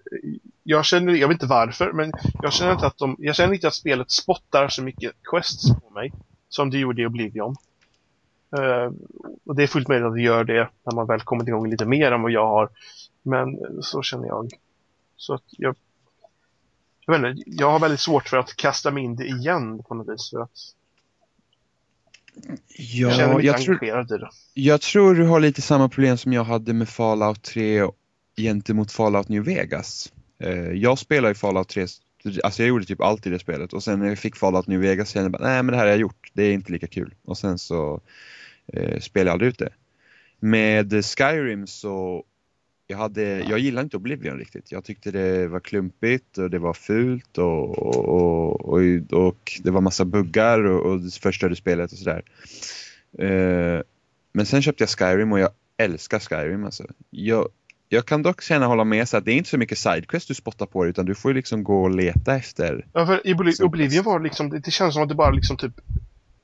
jag känner, jag vet inte varför, men jag känner inte att de, jag känner inte att spelet spottar så mycket quests på mig. Som det gjorde i Oblivion. Uh, och det är fullt möjligt att det gör det när man väl kommit igång lite mer än vad jag har. Men så känner jag. Så att jag, jag vet inte, jag har väldigt svårt för att kasta mig in det igen på något vis. För att jag känner ja, mig jag inte tror, engagerad i det. jag tror du har lite samma problem som jag hade med Fallout 3 gentemot Fallout New Vegas. Eh, jag spelar ju Fallout 3, alltså jag gjorde typ allt i det spelet och sen när jag fick Fallout New Vegas kände jag bara, nej men det här har jag gjort, det är inte lika kul. Och sen så eh, spelade jag aldrig ut det. Med Skyrim så jag, hade, jag gillade inte Oblivion riktigt. Jag tyckte det var klumpigt och det var fult och, och, och, och det var massa buggar och, och förstörde spelet och sådär. Eh, men sen köpte jag Skyrim och jag älskar Skyrim alltså. Jag, jag kan dock känna hålla med så att det är inte så mycket sidequest du spottar på utan du får ju liksom gå och leta efter. Ja, för i Oblivion var det liksom, det, det känns som att det bara liksom typ,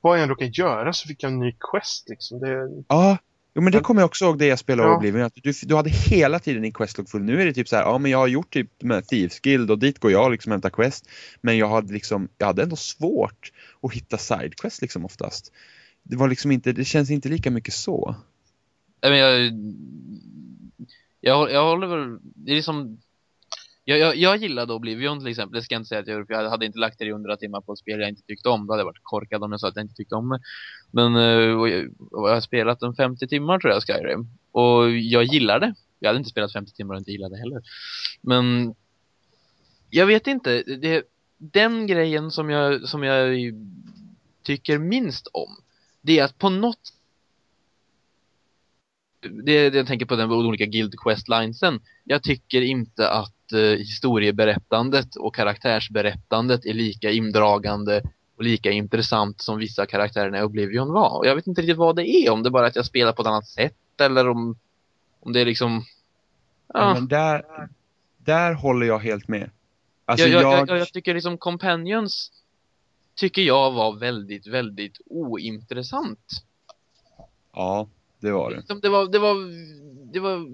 vad jag än råkade göra så fick jag en ny quest liksom. Det, Ja, jo, men det kommer jag också ihåg det jag spelade Ja. Oblivion. Att du, du hade hela tiden din questlog full. Nu är det typ så här, ja men jag har gjort typ med Thieves Guild och dit går jag liksom hämtar quest. Men jag hade liksom, jag hade ändå svårt att hitta sidequest liksom oftast. Det var liksom inte, det känns inte lika mycket så. Nej, men jag, jag, jag håller väl, det är liksom jag, jag, jag gillade Oblivion till exempel, det ska jag inte säga att jag gjorde, för jag hade inte lagt 300 timmar på ett spel jag inte tyckte om, då hade jag varit korkad om jag sa att jag inte tyckte om det. Men eh, och jag, jag har spelat en 50 timmar tror jag, Skyrim, och jag gillar det. Jag hade inte spelat 50 timmar och inte gillade det heller. Men jag vet inte, det, den grejen som jag, som jag tycker minst om, det är att på något det, det jag tänker på den olika guild quest linesen. Jag tycker inte att eh, historieberättandet och karaktärsberättandet är lika indragande och lika intressant som vissa karaktärerna i Oblivion var. Och jag vet inte riktigt vad det är, om det bara är att jag spelar på ett annat sätt eller om, om det är liksom... Ja. Ja, Men där, där håller jag helt med. Alltså jag, jag, jag, jag, jag tycker liksom Companions tycker jag var väldigt, väldigt ointressant. ja, det var det. Liksom, det var, det var, det var,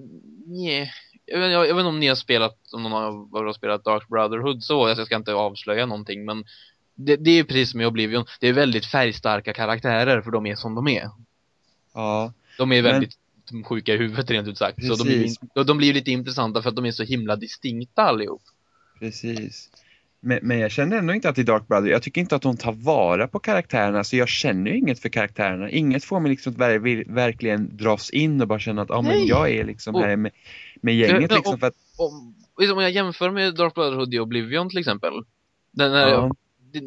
nej. Jag vet, jag, jag vet inte om ni har spelat, om någon er har spelat Dark Brotherhood så, jag ska inte avslöja någonting, men det, det är precis som i Oblivion, det är väldigt färgstarka karaktärer för de är som de är. Ja, De är Men- väldigt sjuka i huvudet rent ut sagt. Så de, blir, de, blir lite intressanta för att de är så himla distinkta allihop. Precis. Men, men jag känner ändå inte att i Dark Brother, jag tycker inte att de tar vara på karaktärerna, så jag känner ju inget för karaktärerna. Inget får mig liksom att ver ver- verkligen dras in och bara känna att ah, men jag är liksom här med, med gänget Ja, liksom. och- För att, Om, liksom, om jag jämför med Dark Brotherhood i Oblivion till exempel. Den här, ja, det,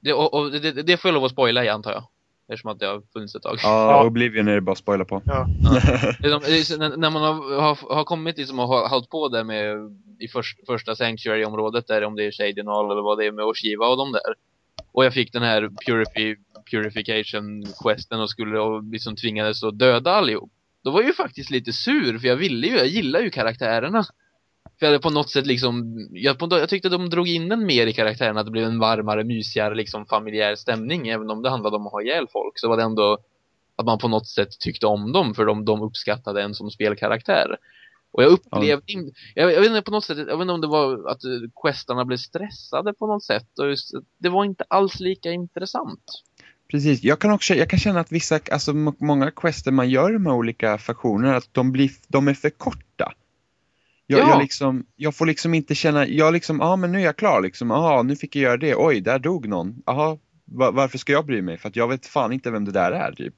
det, och, och det, det får jag lov att spoila i antar jag. Eftersom att det har funnits ett tag. ja, Oblivion är det bara att spoila på. ja. Är är så- när, man har, har, har kommit liksom och har hållit på där med i först, första Sanctuary-området där om det är Shadinal eller vad det är med Oshiva och de där. Och jag fick den här purifi, purification-questen och skulle och liksom tvingades att döda allihop. Då var jag ju faktiskt lite sur för jag ville ju, jag gillar ju karaktärerna. För jag hade på något sätt liksom, jag, på, jag tyckte de drog in en mer i karaktärerna, att det blev en varmare, mysigare liksom familjär stämning. Även om det handlade om att ha ihjäl folk så var det ändå att man på något sätt tyckte om dem för de, de uppskattade en som spelkaraktär. Och jag upplevde inte, jag, jag vet inte på något sätt, jag vet inte om det var att eh, questarna blev stressade på något sätt. Och just, det var inte alls lika intressant. Precis, jag kan också jag kan känna att vissa, alltså många quester man gör med olika faktioner, att de, blir, de är för korta. Jag, Ja. jag, liksom, jag får liksom inte känna, jag liksom, ja ah, men nu är jag klar liksom, ja nu fick jag göra det, oj där dog någon, jaha va, varför ska jag bry mig? För att jag vet fan inte vem det där är typ.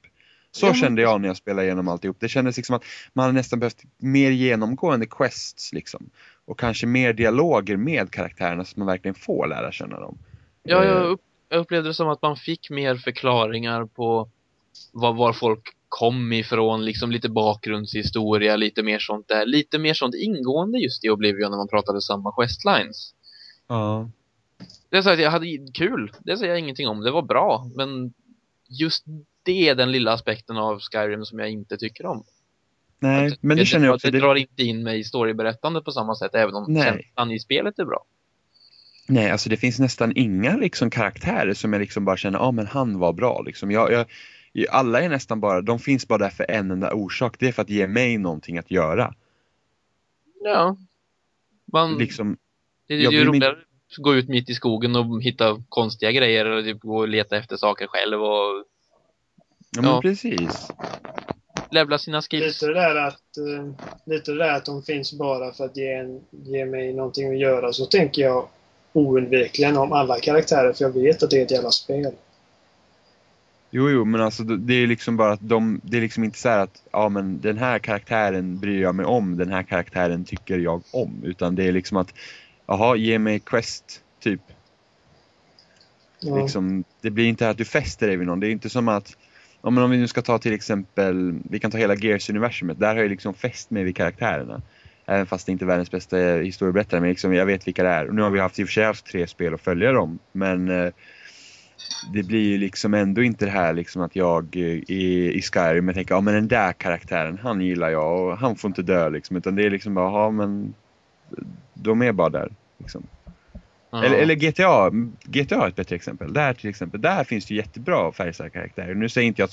Så Ja, kände jag när jag spelade igenom alltihop. Det kändes liksom att man hade nästan behövt mer genomgående quests liksom. Och kanske mer dialoger med karaktärerna så att man verkligen får lära känna dem. Ja, Eh, jag, upp, jag upplevde det som att man fick mer förklaringar på var, var folk kom ifrån, liksom lite bakgrundshistoria, lite mer sånt där. Lite mer sånt ingående just i Oblivion när man pratade samma questlines. Ja. Det är så att jag hade kul, det säger jag ingenting om, det var bra, men just det är den lilla aspekten av Skyrim som jag inte tycker om. Nej, Att men det känner jag också. Det, Det, drar inte in mig i storyberättande på samma sätt, även om känslan i spelet är bra. Nej, alltså det finns nästan inga liksom karaktärer som jag liksom bara känner, ja ah, men han var bra liksom. Jag, jag, alla är nästan bara, de finns bara där för en enda orsak. Det är för att ge mig någonting att göra. Ja. Man, Liksom, det är ju roligare att gå ut mitt i skogen och hitta konstiga grejer eller typ gå och leta efter saker själv och ja, men Ja. precis. levla sina skills. Lite det där att, eh, lite det där att de finns bara för att ge, en, ge mig någonting att göra. Så tänker jag oundvikligen om alla karaktärer för jag vet att det är ett jävla spel. Jo, jo, men alltså det är liksom bara att de, det är liksom inte så här att, ja men den här karaktären bryr jag mig om, den här karaktären tycker jag om. Utan det är liksom att, jaha, ge mig quest, typ. Ja. Liksom, det blir inte att du fäster dig vid någon. Det är inte som att, men om vi nu ska ta till exempel, vi kan ta hela Gears-universumet. Där har jag liksom fäst mig vid karaktärerna. Även fast det inte är världens bästa historieberättare. Men liksom, jag vet vilka det är. Och nu har vi haft i och för sig haft tre spel att följa dem. Men eh, det blir ju liksom ändå inte det här liksom att jag eh, i, i Skyrim jag tänker, ja men den där karaktären, han gillar jag och han får inte dö liksom. Utan det är liksom bara, ja men de är bara där. Liksom. Eller, eller GTA, GTA är ett bättre exempel. Där till exempel, där finns det jättebra färgstarka karaktärer. Nu säger inte jag att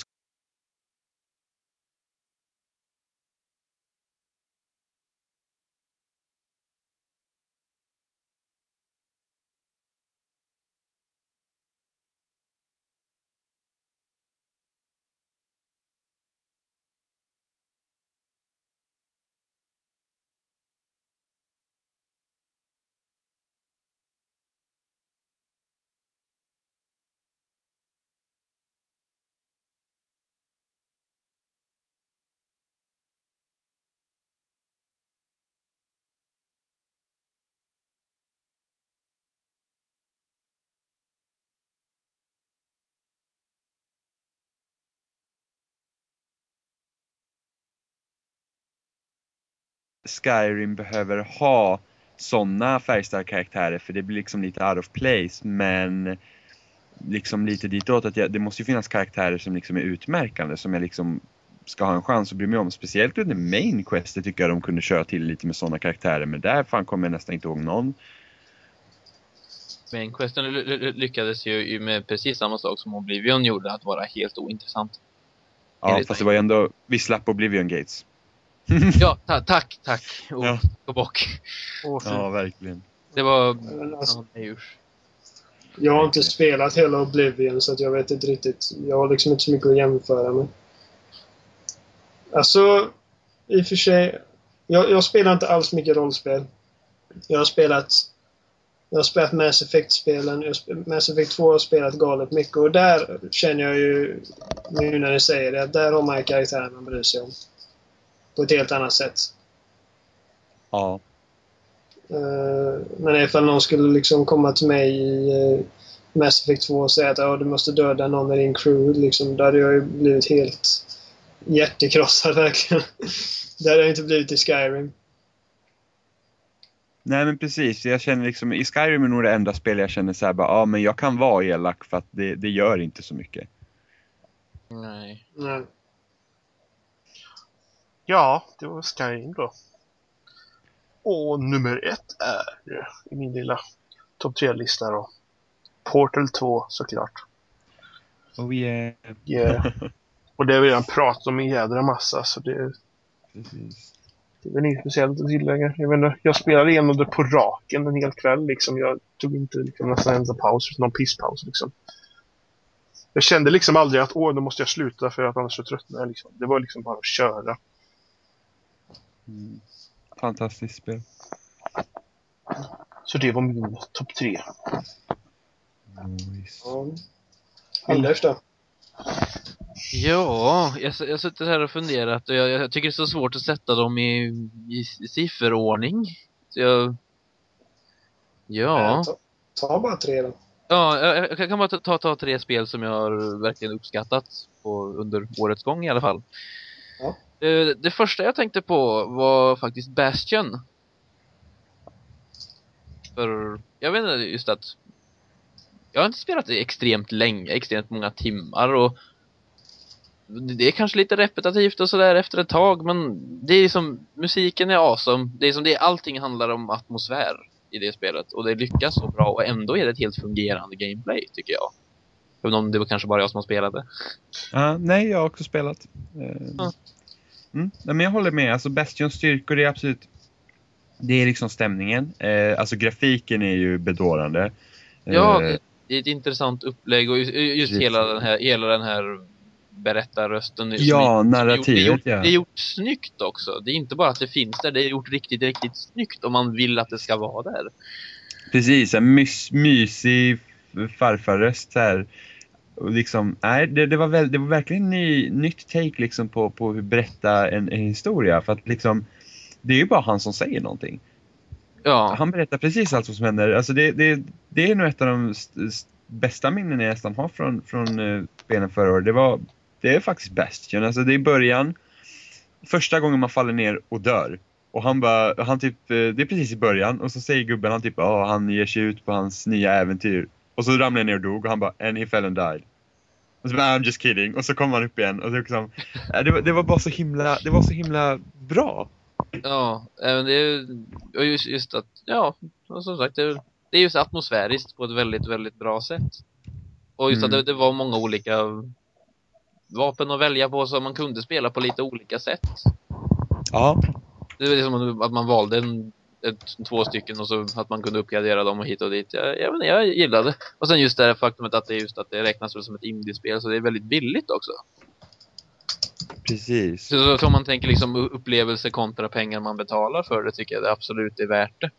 Skyrim behöver ha sådana färgstarka karaktärer för det blir liksom lite out of place men liksom lite ditåt att jag, det måste ju finnas karaktärer som liksom är utmärkande som jag liksom ska ha en chans att bry mig om. Speciellt under main quest det tycker jag de kunde köra till lite med sådana karaktärer men där fan kommer jag nästan inte ihåg någon. Men Questen ly- ly- lyckades ju med precis samma sak som Oblivion gjorde, att vara helt ointressant. Ja Enligt fast det var ju ändå, vi slapp Oblivion Gates. Ja, ta tack, tack. Och, Ja. och bock. Åh, fy. Ja verkligen. Det var... Alltså, Ja. Jag har inte spelat hela Oblivion så att jag vet inte riktigt. Jag har liksom inte så mycket att jämföra med. Alltså, i och för sig. Jag, jag spelar inte alls mycket rollspel. Jag har spelat jag har spelat Mass Effect-spelen. Mass Effect 2 har spelat galet mycket och där känner jag ju, nu när ni säger det, att där har man ju karaktärer man bryr sig om. På ett helt annat sätt. Ja. Eh, Men ifall någon skulle liksom komma till mig i eh, Mass Effect 2 och säga att ja, du måste döda någon i din crew, liksom, då hade jag ju blivit helt hjärtekrossad verkligen. det hade jag inte blivit i Skyrim. Nej men precis, jag känner liksom, i Skyrim är nog det enda spel jag känner så här bara, ja men jag kan vara elak för att det, det gör inte så mycket. Nej. Nej. Ja, det var Skyrim då. Och nummer ett är eh, i min lilla topp tre-lista då. Portal 2 såklart. Oh yeah. Yeah. Och det har vi redan pratat om en jädra massa så det Precis. Det är väl inget speciellt att tillägga. Jag, inte, jag spelade igenom det på raken en hel kväll. Liksom. Jag tog inte liksom, nästan ens en paus, någon pisspaus. Liksom. Jag kände liksom aldrig att åh, nu måste jag sluta för att annars så tröttnar jag. Liksom. Det var liksom bara att köra. Mm. Fantastiskt spel. Så det var min topp tre. Nice. Anders då? Ja, jag, jag har suttit här och funderat och jag, jag tycker det är så svårt att sätta dem i, i sifferordning. Så jag... Ja. Ta, ta bara tre då. Ja, jag, jag kan bara ta, ta, ta tre spel som jag har verkligen uppskattat på, under årets gång i alla fall. Ja. Eh, Det första jag tänkte på var faktiskt Bastion. För, jag vet inte, just att jag har inte spelat det extremt länge, extremt många timmar och det är kanske lite repetitivt och sådär efter ett tag men det är som, musiken är awesome. Det är som det, allting handlar om atmosfär i det spelet och det lyckas så bra och ändå är det ett helt fungerande gameplay tycker jag. Även om det var kanske bara jag som har spelat det. Ja, nej, jag har också spelat. Ja. Mm, men jag håller med. Alltså Bastions styrkor är absolut... Det är liksom stämningen. Eh, alltså grafiken är ju bedårande. Ja, Eh, det, det är ett intressant upplägg och just, just hela den här, hela den här berättarrösten. Ja, narrativet, gjort, det, är gjort, ja. det är gjort snyggt också. Det är inte bara att det finns där, det är gjort riktigt, riktigt snyggt om man vill att det ska vara där. Precis, en mys, mysig farfarröst här. Liksom, nej, det, det, var väl, det var verkligen ny, nytt take liksom på, på hur berätta en, en historia. För att liksom, det är ju bara han som säger någonting. Ja, Han berättar precis allt som händer. Alltså det, det, det är nog ett av de st- st- bästa minnen jag nästan har från, från uh, spelen förra året. Det, var, det är faktiskt Bastion. Alltså det är början, första gången man faller ner och dör. Och han bara, han typ, eh, det är precis i början och så säger gubben, han typ, ja han ger sig ut på hans nya äventyr. Och så ramlar jag ner och dog och han bara, and he fell and died. Och så bara, I'm just kidding. Och så kommer han upp igen och liksom, eh, det, var, det var bara så himla, det var så himla bra. ja, även det är och just, just att, ja, som sagt, det är, det är just atmosfäriskt på ett väldigt, väldigt bra sätt. Och just att Mm. det, det var många olika vapen att välja på så man kunde spela på lite olika sätt. Ja, Det var liksom att man valde en, ett, två stycken och så att man kunde uppgradera dem och hit och dit. Jag, jag, inte, jag gillade. Och sen just det här faktumet att det är just att det räknas som ett indiespel så det är väldigt billigt också. precis. Så, så om man tänker liksom upplevelse kontra pengar man betalar för det tycker jag det absolut är värt det.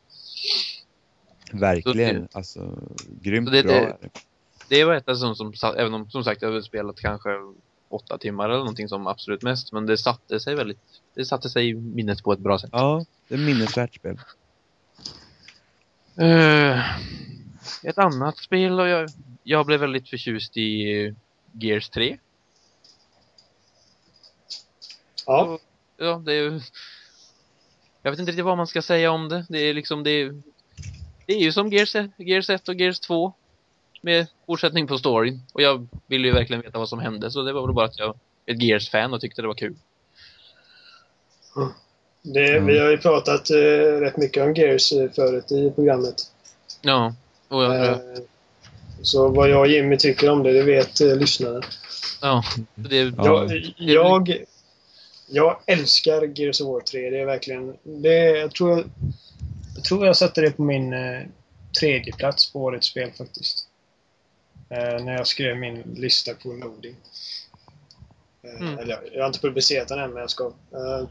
Verkligen. Alltså, grymt Så det- bra. det- det. Var ett som, som även om som sagt jag har spelat kanske åtta timmar eller någonting som absolut mest. Men det satte sig väldigt, det satte sig i minnet på ett bra sätt. Ja, det är minnesvärt spel. Eh, ett annat spel och jag, jag blev väldigt förtjust i Gears 3. Ja. Ja, det är. Jag vet inte riktigt vad man ska säga om det. Det är liksom, det är, det är ju som Gears, Gears 1 och Gears 2. Med fortsättning på storyn. Och jag ville ju verkligen veta vad som hände, så det var väl bara att jag är ett Gears-fan och tyckte det var kul. Det, Mm. Vi har ju pratat eh, rätt mycket om Gears eh, förut i programmet. Ja, och jag, Eh, så vad jag och Jimmy tycker om det, det vet eh, lyssnaren. ja, det, Ja. Jag, jag, jag älskar Gears of War 3. Det är verkligen... Det, jag, tror, jag, jag tror jag satte det på min eh, tredje plats på årets spel faktiskt. Eh, när jag skrev min lista på loading. Eh, Mm. Eller, jag har inte publicerat den än, men jag ska. Eh,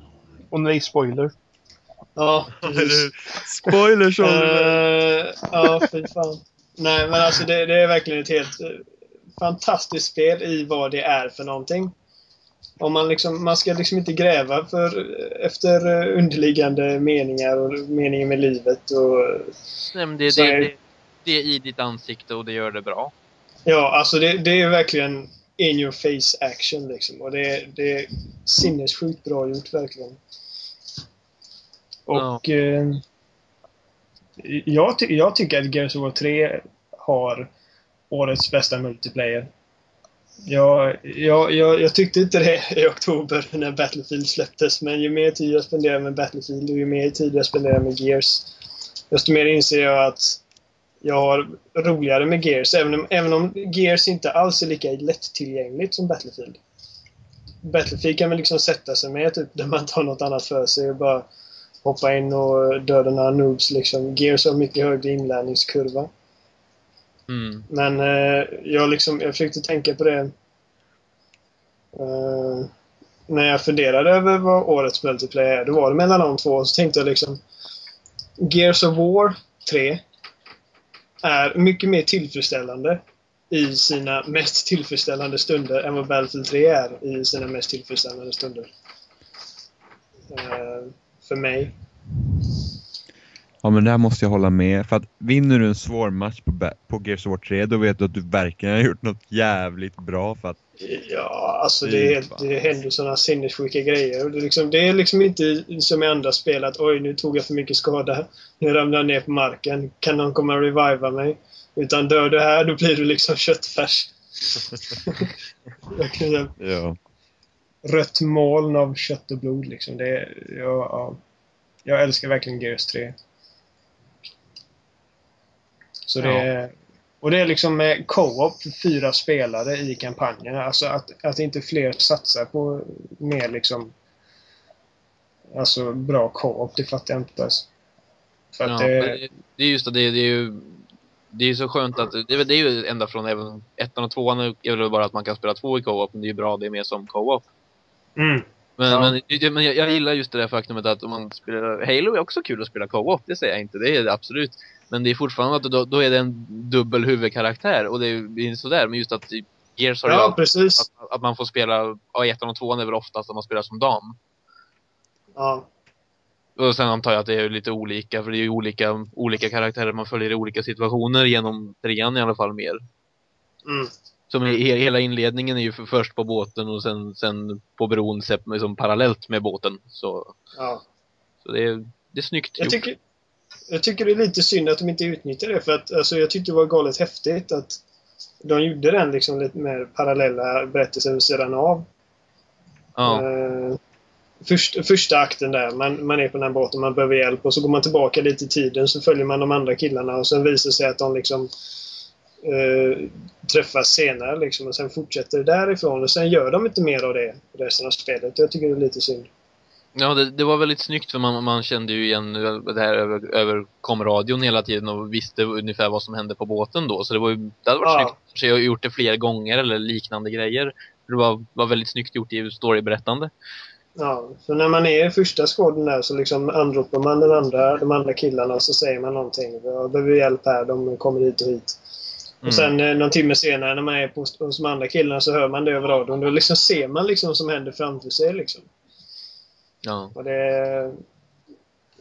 Och nej, spoiler. ja, precis. Spoilers Eh, ja, fy fan. Nej, men alltså det, det är verkligen ett helt fantastiskt spel i vad det är för någonting. Om man, liksom, man ska liksom inte gräva för, efter underliggande meningar och meningen med livet. Och, nej, men det, Så det, är- det, det är i ditt ansikte och det gör det bra. Ja, alltså det, det är verkligen in your face action liksom. Och det, det är sinnessjukt bra gjort verkligen. Och eh, jag, ty jag tycker att Gears of War 3 har årets bästa multiplayer. Jag, jag, jag, jag tyckte inte det i oktober när Battlefield släpptes, men ju mer tid jag spenderar med Battlefield och ju mer tid jag spenderar med Gears, desto mer inser jag att jag har roligare med Gears, även om, även om Gears inte alls är lika lättillgängligt som Battlefield. Battlefield kan man liksom sätta sig med typ, där man tar något annat för sig och bara hoppa in och döda några noobs liksom. Gears har mycket högre inlärningskurva. Mm. Men eh, jag, liksom, jag försökte tänka på det eh, när jag funderade över vad årets multiplayer är. Då var det mellan de två. Så tänkte jag liksom Gears of War 3 är mycket mer tillfredsställande i sina mest tillfredsställande stunder än vad Battlefield 3 är i sina mest tillfredsställande stunder. Eh, för mig. Ja men där måste jag hålla med. För att vinner du en svår match på, på Gears of War 3 då vet du att du verkligen har gjort något jävligt bra för att Ja, alltså det, är, helt- det händer sådana sinnessjuka grejer. Det är, liksom, det är liksom inte som i andra spel att oj, nu tog jag för mycket skada. Nu ramlar jag ner på marken. Kan någon komma och reviva mig? Utan dör du här, då blir du liksom köttfärs. Ja. rött moln av kött och blod liksom. Det, ja, ja. Jag älskar verkligen Gears 3. Så det Ja. och det är liksom med co-op för fyra spelare i kampanjen. Alltså att, att inte fler satsar på mer liksom Alltså bra co-op, det fattar jag inte alls. För Ja, det, det, det är just det, det, är- det ju det är ju så skönt att, det, är det ju ända från även ettan och tvåan är väl bara att man kan spela två i co-op, men det är ju bra det är mer som co-op. mm, Men, Ja. men, det- men jag, jag gillar just det där faktumet att om man spelar, Halo är också kul att spela co-op, det säger jag inte, det är det absolut. Men det är fortfarande att då, då är det en dubbel huvudkaraktär och det är sådär, men just att i Gears har ja precis. att, att man får spela, ja i ettan och tvåan är väl oftast att man spelar som dam. Ja, Och sen antar jag att det är lite olika, för det är ju olika, olika karaktärer man följer i olika situationer genom trean i alla fall mer. mm, Som he- hela inledningen är ju för, först på båten och sen, sen på bron liksom parallellt med båten. Så, ja. så det, är, det är snyggt Jag gjort. tycker, jag tycker det är lite synd att de inte utnyttjar det för att alltså, jag tyckte det var galet häftigt att de gjorde den liksom lite mer parallella berättelsen vid sidan av. Ja, Eh, först, första akten där, man, man är på den här båten, man behöver hjälp och så går man tillbaka lite i tiden så följer man de andra killarna och sen visar sig att de liksom eh, träffas senare liksom och sen fortsätter det därifrån och sen gör de inte mer av det resten av spelet. Jag tycker det är lite synd. Ja det, det var väldigt snyggt för man, man kände ju igen det här över, över komradion hela tiden och visste ungefär vad som hände på båten då. Så det var ju, det hade varit Ja. snyggt. Så jag har gjort det fler gånger eller liknande grejer. Det var, var väldigt snyggt gjort i storyberättande. Ja, för när man är i första skåden där så liksom anropar man den andra, de andra killarna och så säger man någonting. Jag behöver hjälp här, de kommer hit och hit. Mm. Och sen eh, någon timme senare när man är på, hos de andra killarna så hör man det över radion. Då liksom ser man liksom vad som händer framför sig. Liksom. Ja. Och det är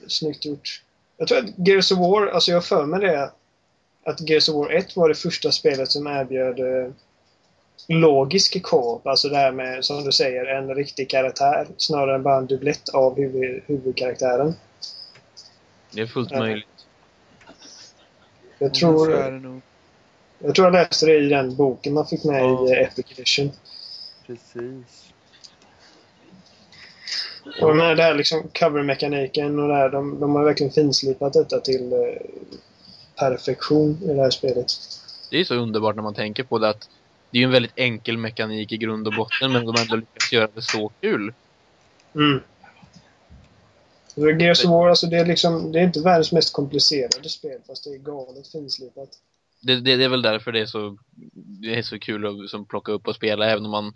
snyggt gjort. Jag tror att Gears of War, alltså jag för mig det att Gears of War 1 var det första spelet som erbjöd eh, logisk co-op. Alltså det här med, som du säger, en riktig karaktär snarare än bara en dubblett av huvud, huvudkaraktären. Det är fullt möjligt. Jag tror, jag tror jag läste det i den boken man fick med Ja. i eh, Epic Edition. Precis. Och den här, det här liksom cover-mekaniken och det här, de, de har verkligen finslipat detta till eh, perfektion i det här spelet. Det är så underbart när man tänker på det att det är ju en väldigt enkel mekanik i grund och botten men de har ändå lyckats göra det så kul. Mm. Gears of War, alltså det är liksom, det är inte världens mest komplicerade spel fast det är galet finslipat. Det, det, det är väl därför det är så, det är så kul att liksom plocka upp och spela även om man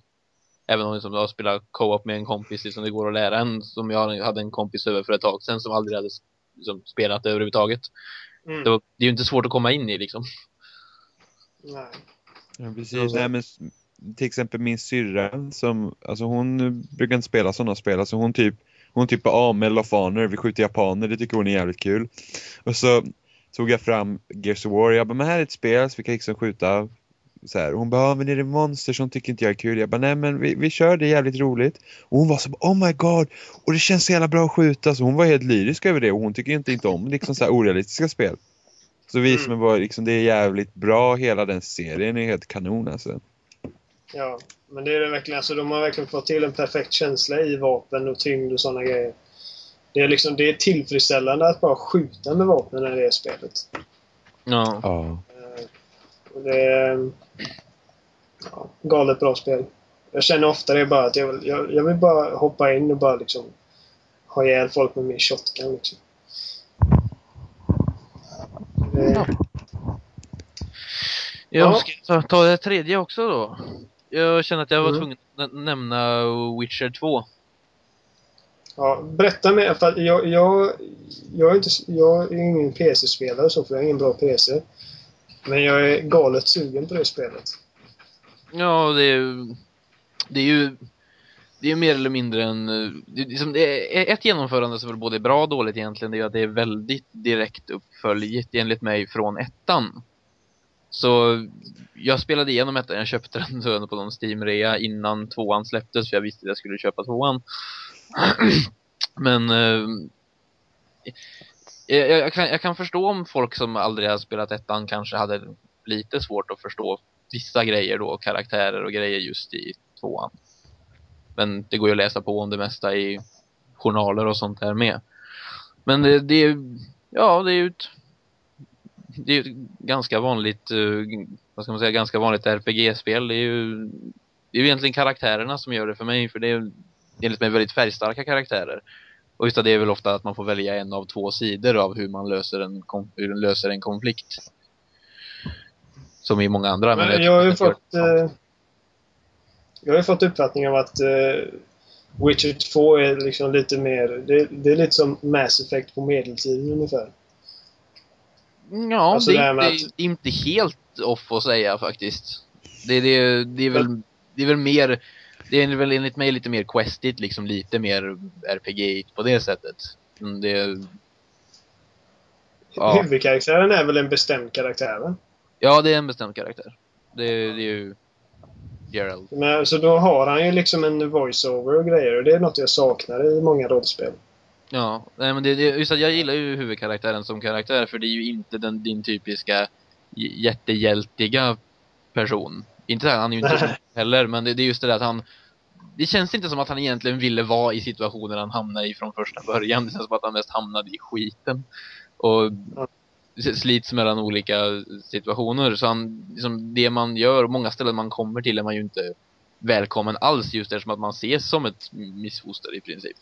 Även om liksom, jag spelar co-op med en kompis liksom, det går att lära en som jag hade en kompis över för ett tag sedan som aldrig hade liksom, spelat överhuvudtaget. Mm. Det, var, det är ju inte svårt att komma in i liksom. Nej. Ja, precis. Nej, men, till exempel min syrra som, alltså hon brukar inte spela sådana spel, alltså hon typ hon typ ja, Medal of Honor, vi skjuter japaner, det tycker hon är jävligt kul. Och så tog jag fram Gears of War, jag bara, men här är ett spel så vi kan liksom skjuta så här. Hon bara, ja, men är det monster som tycker inte jag är kul? Jag bara, nej men vi, vi kör, det är jävligt roligt. Och hon var så, oh my god, och det känns så jävla bra att skjuta. Så hon var helt lyrisk över det och hon tycker inte, inte om liksom så här orealistiska spel. Så visade mig bara, liksom, det är jävligt bra, hela den serien är helt kanon alltså. Ja, men det är det verkligen. Alltså, de har verkligen fått till en perfekt känsla i vapen och tyngd och sådana grejer. Det är, liksom, det är tillfredsställande att bara skjuta med vapnen i det spelet. Ja. Ja. Eh, det är ja, galet bra spel. Jag känner ofta det bara att jag vill, jag, jag vill bara hoppa in och bara liksom ha ihjäl folk med min shotgun liksom. Det, Ja. Ja. Jag ska ta, det tredje också då. Jag känner att jag var Mm. tvungen att nämna Witcher 2. ja, berätta mer. För jag, jag, jag, är inte, jag är ingen PC-spelare så, för jag har ingen bra PC. Men jag är galet sugen på det spelet. Ja, det är ju... Det är ju... Det är mer eller mindre en... Eh, det liksom, det är ett genomförande som är både bra och dåligt egentligen. Det är ju att det är väldigt direkt uppföljt, enligt mig från ettan. Så jag spelade igenom ettan. Jag köpte den på någon Steam-rea innan tvåan släpptes. För jag visste att jag skulle köpa tvåan. Men... Eh, Eh, jag, jag, kan, jag kan förstå om folk som aldrig har spelat ettan kanske hade lite svårt att förstå vissa grejer då, karaktärer och grejer just i tvåan. Men det går ju att läsa på om det mesta i journaler och sånt där med. Men det, det är ja, det är ju ett, det är ett ganska vanligt, eh, vad ska man säga, ganska vanligt RPG-spel. Det är ju, det är ju egentligen karaktärerna som gör det för mig, för det är enligt mig väldigt färgstarka karaktärer. Och just det är väl ofta att man får välja en av två sidor av hur man löser en, hur man löser en konflikt. Som i många andra. Men jag jag har ju fått... Eh, jag har ju fått uppfattningen av att eh, Witcher 2 är liksom lite mer... Det, det är lite som Mass Effect på medeltiden ungefär. Ja, Alltså det är inte, att- inte helt off att säga faktiskt. Det, det, det, är väl, det är väl mer, det är väl enligt mig lite mer questigt, liksom lite mer RPG på det sättet. Mm, Det, Ja. Huvudkaraktären är väl en bestämd karaktär, va? ja, det är en bestämd karaktär. Det, det är ju Gerald. Men, så då har han ju liksom en voice-over och grejer och det är något jag saknar i många rollspel. Ja, nej men det, det, just att jag gillar ju huvudkaraktären som karaktär för det är ju inte den, din typiska jättehjältiga person. Inte det, han är ju inte heller, men det, det är just det där att han det känns inte som att han egentligen ville vara i situationer han hamnade i från första början. Det känns som att han mest hamnade i skiten. Och slits mellan olika situationer. Så han, liksom, det man gör, många ställen man kommer till är man ju inte välkommen alls just eftersom att man ses som ett missfoster i princip.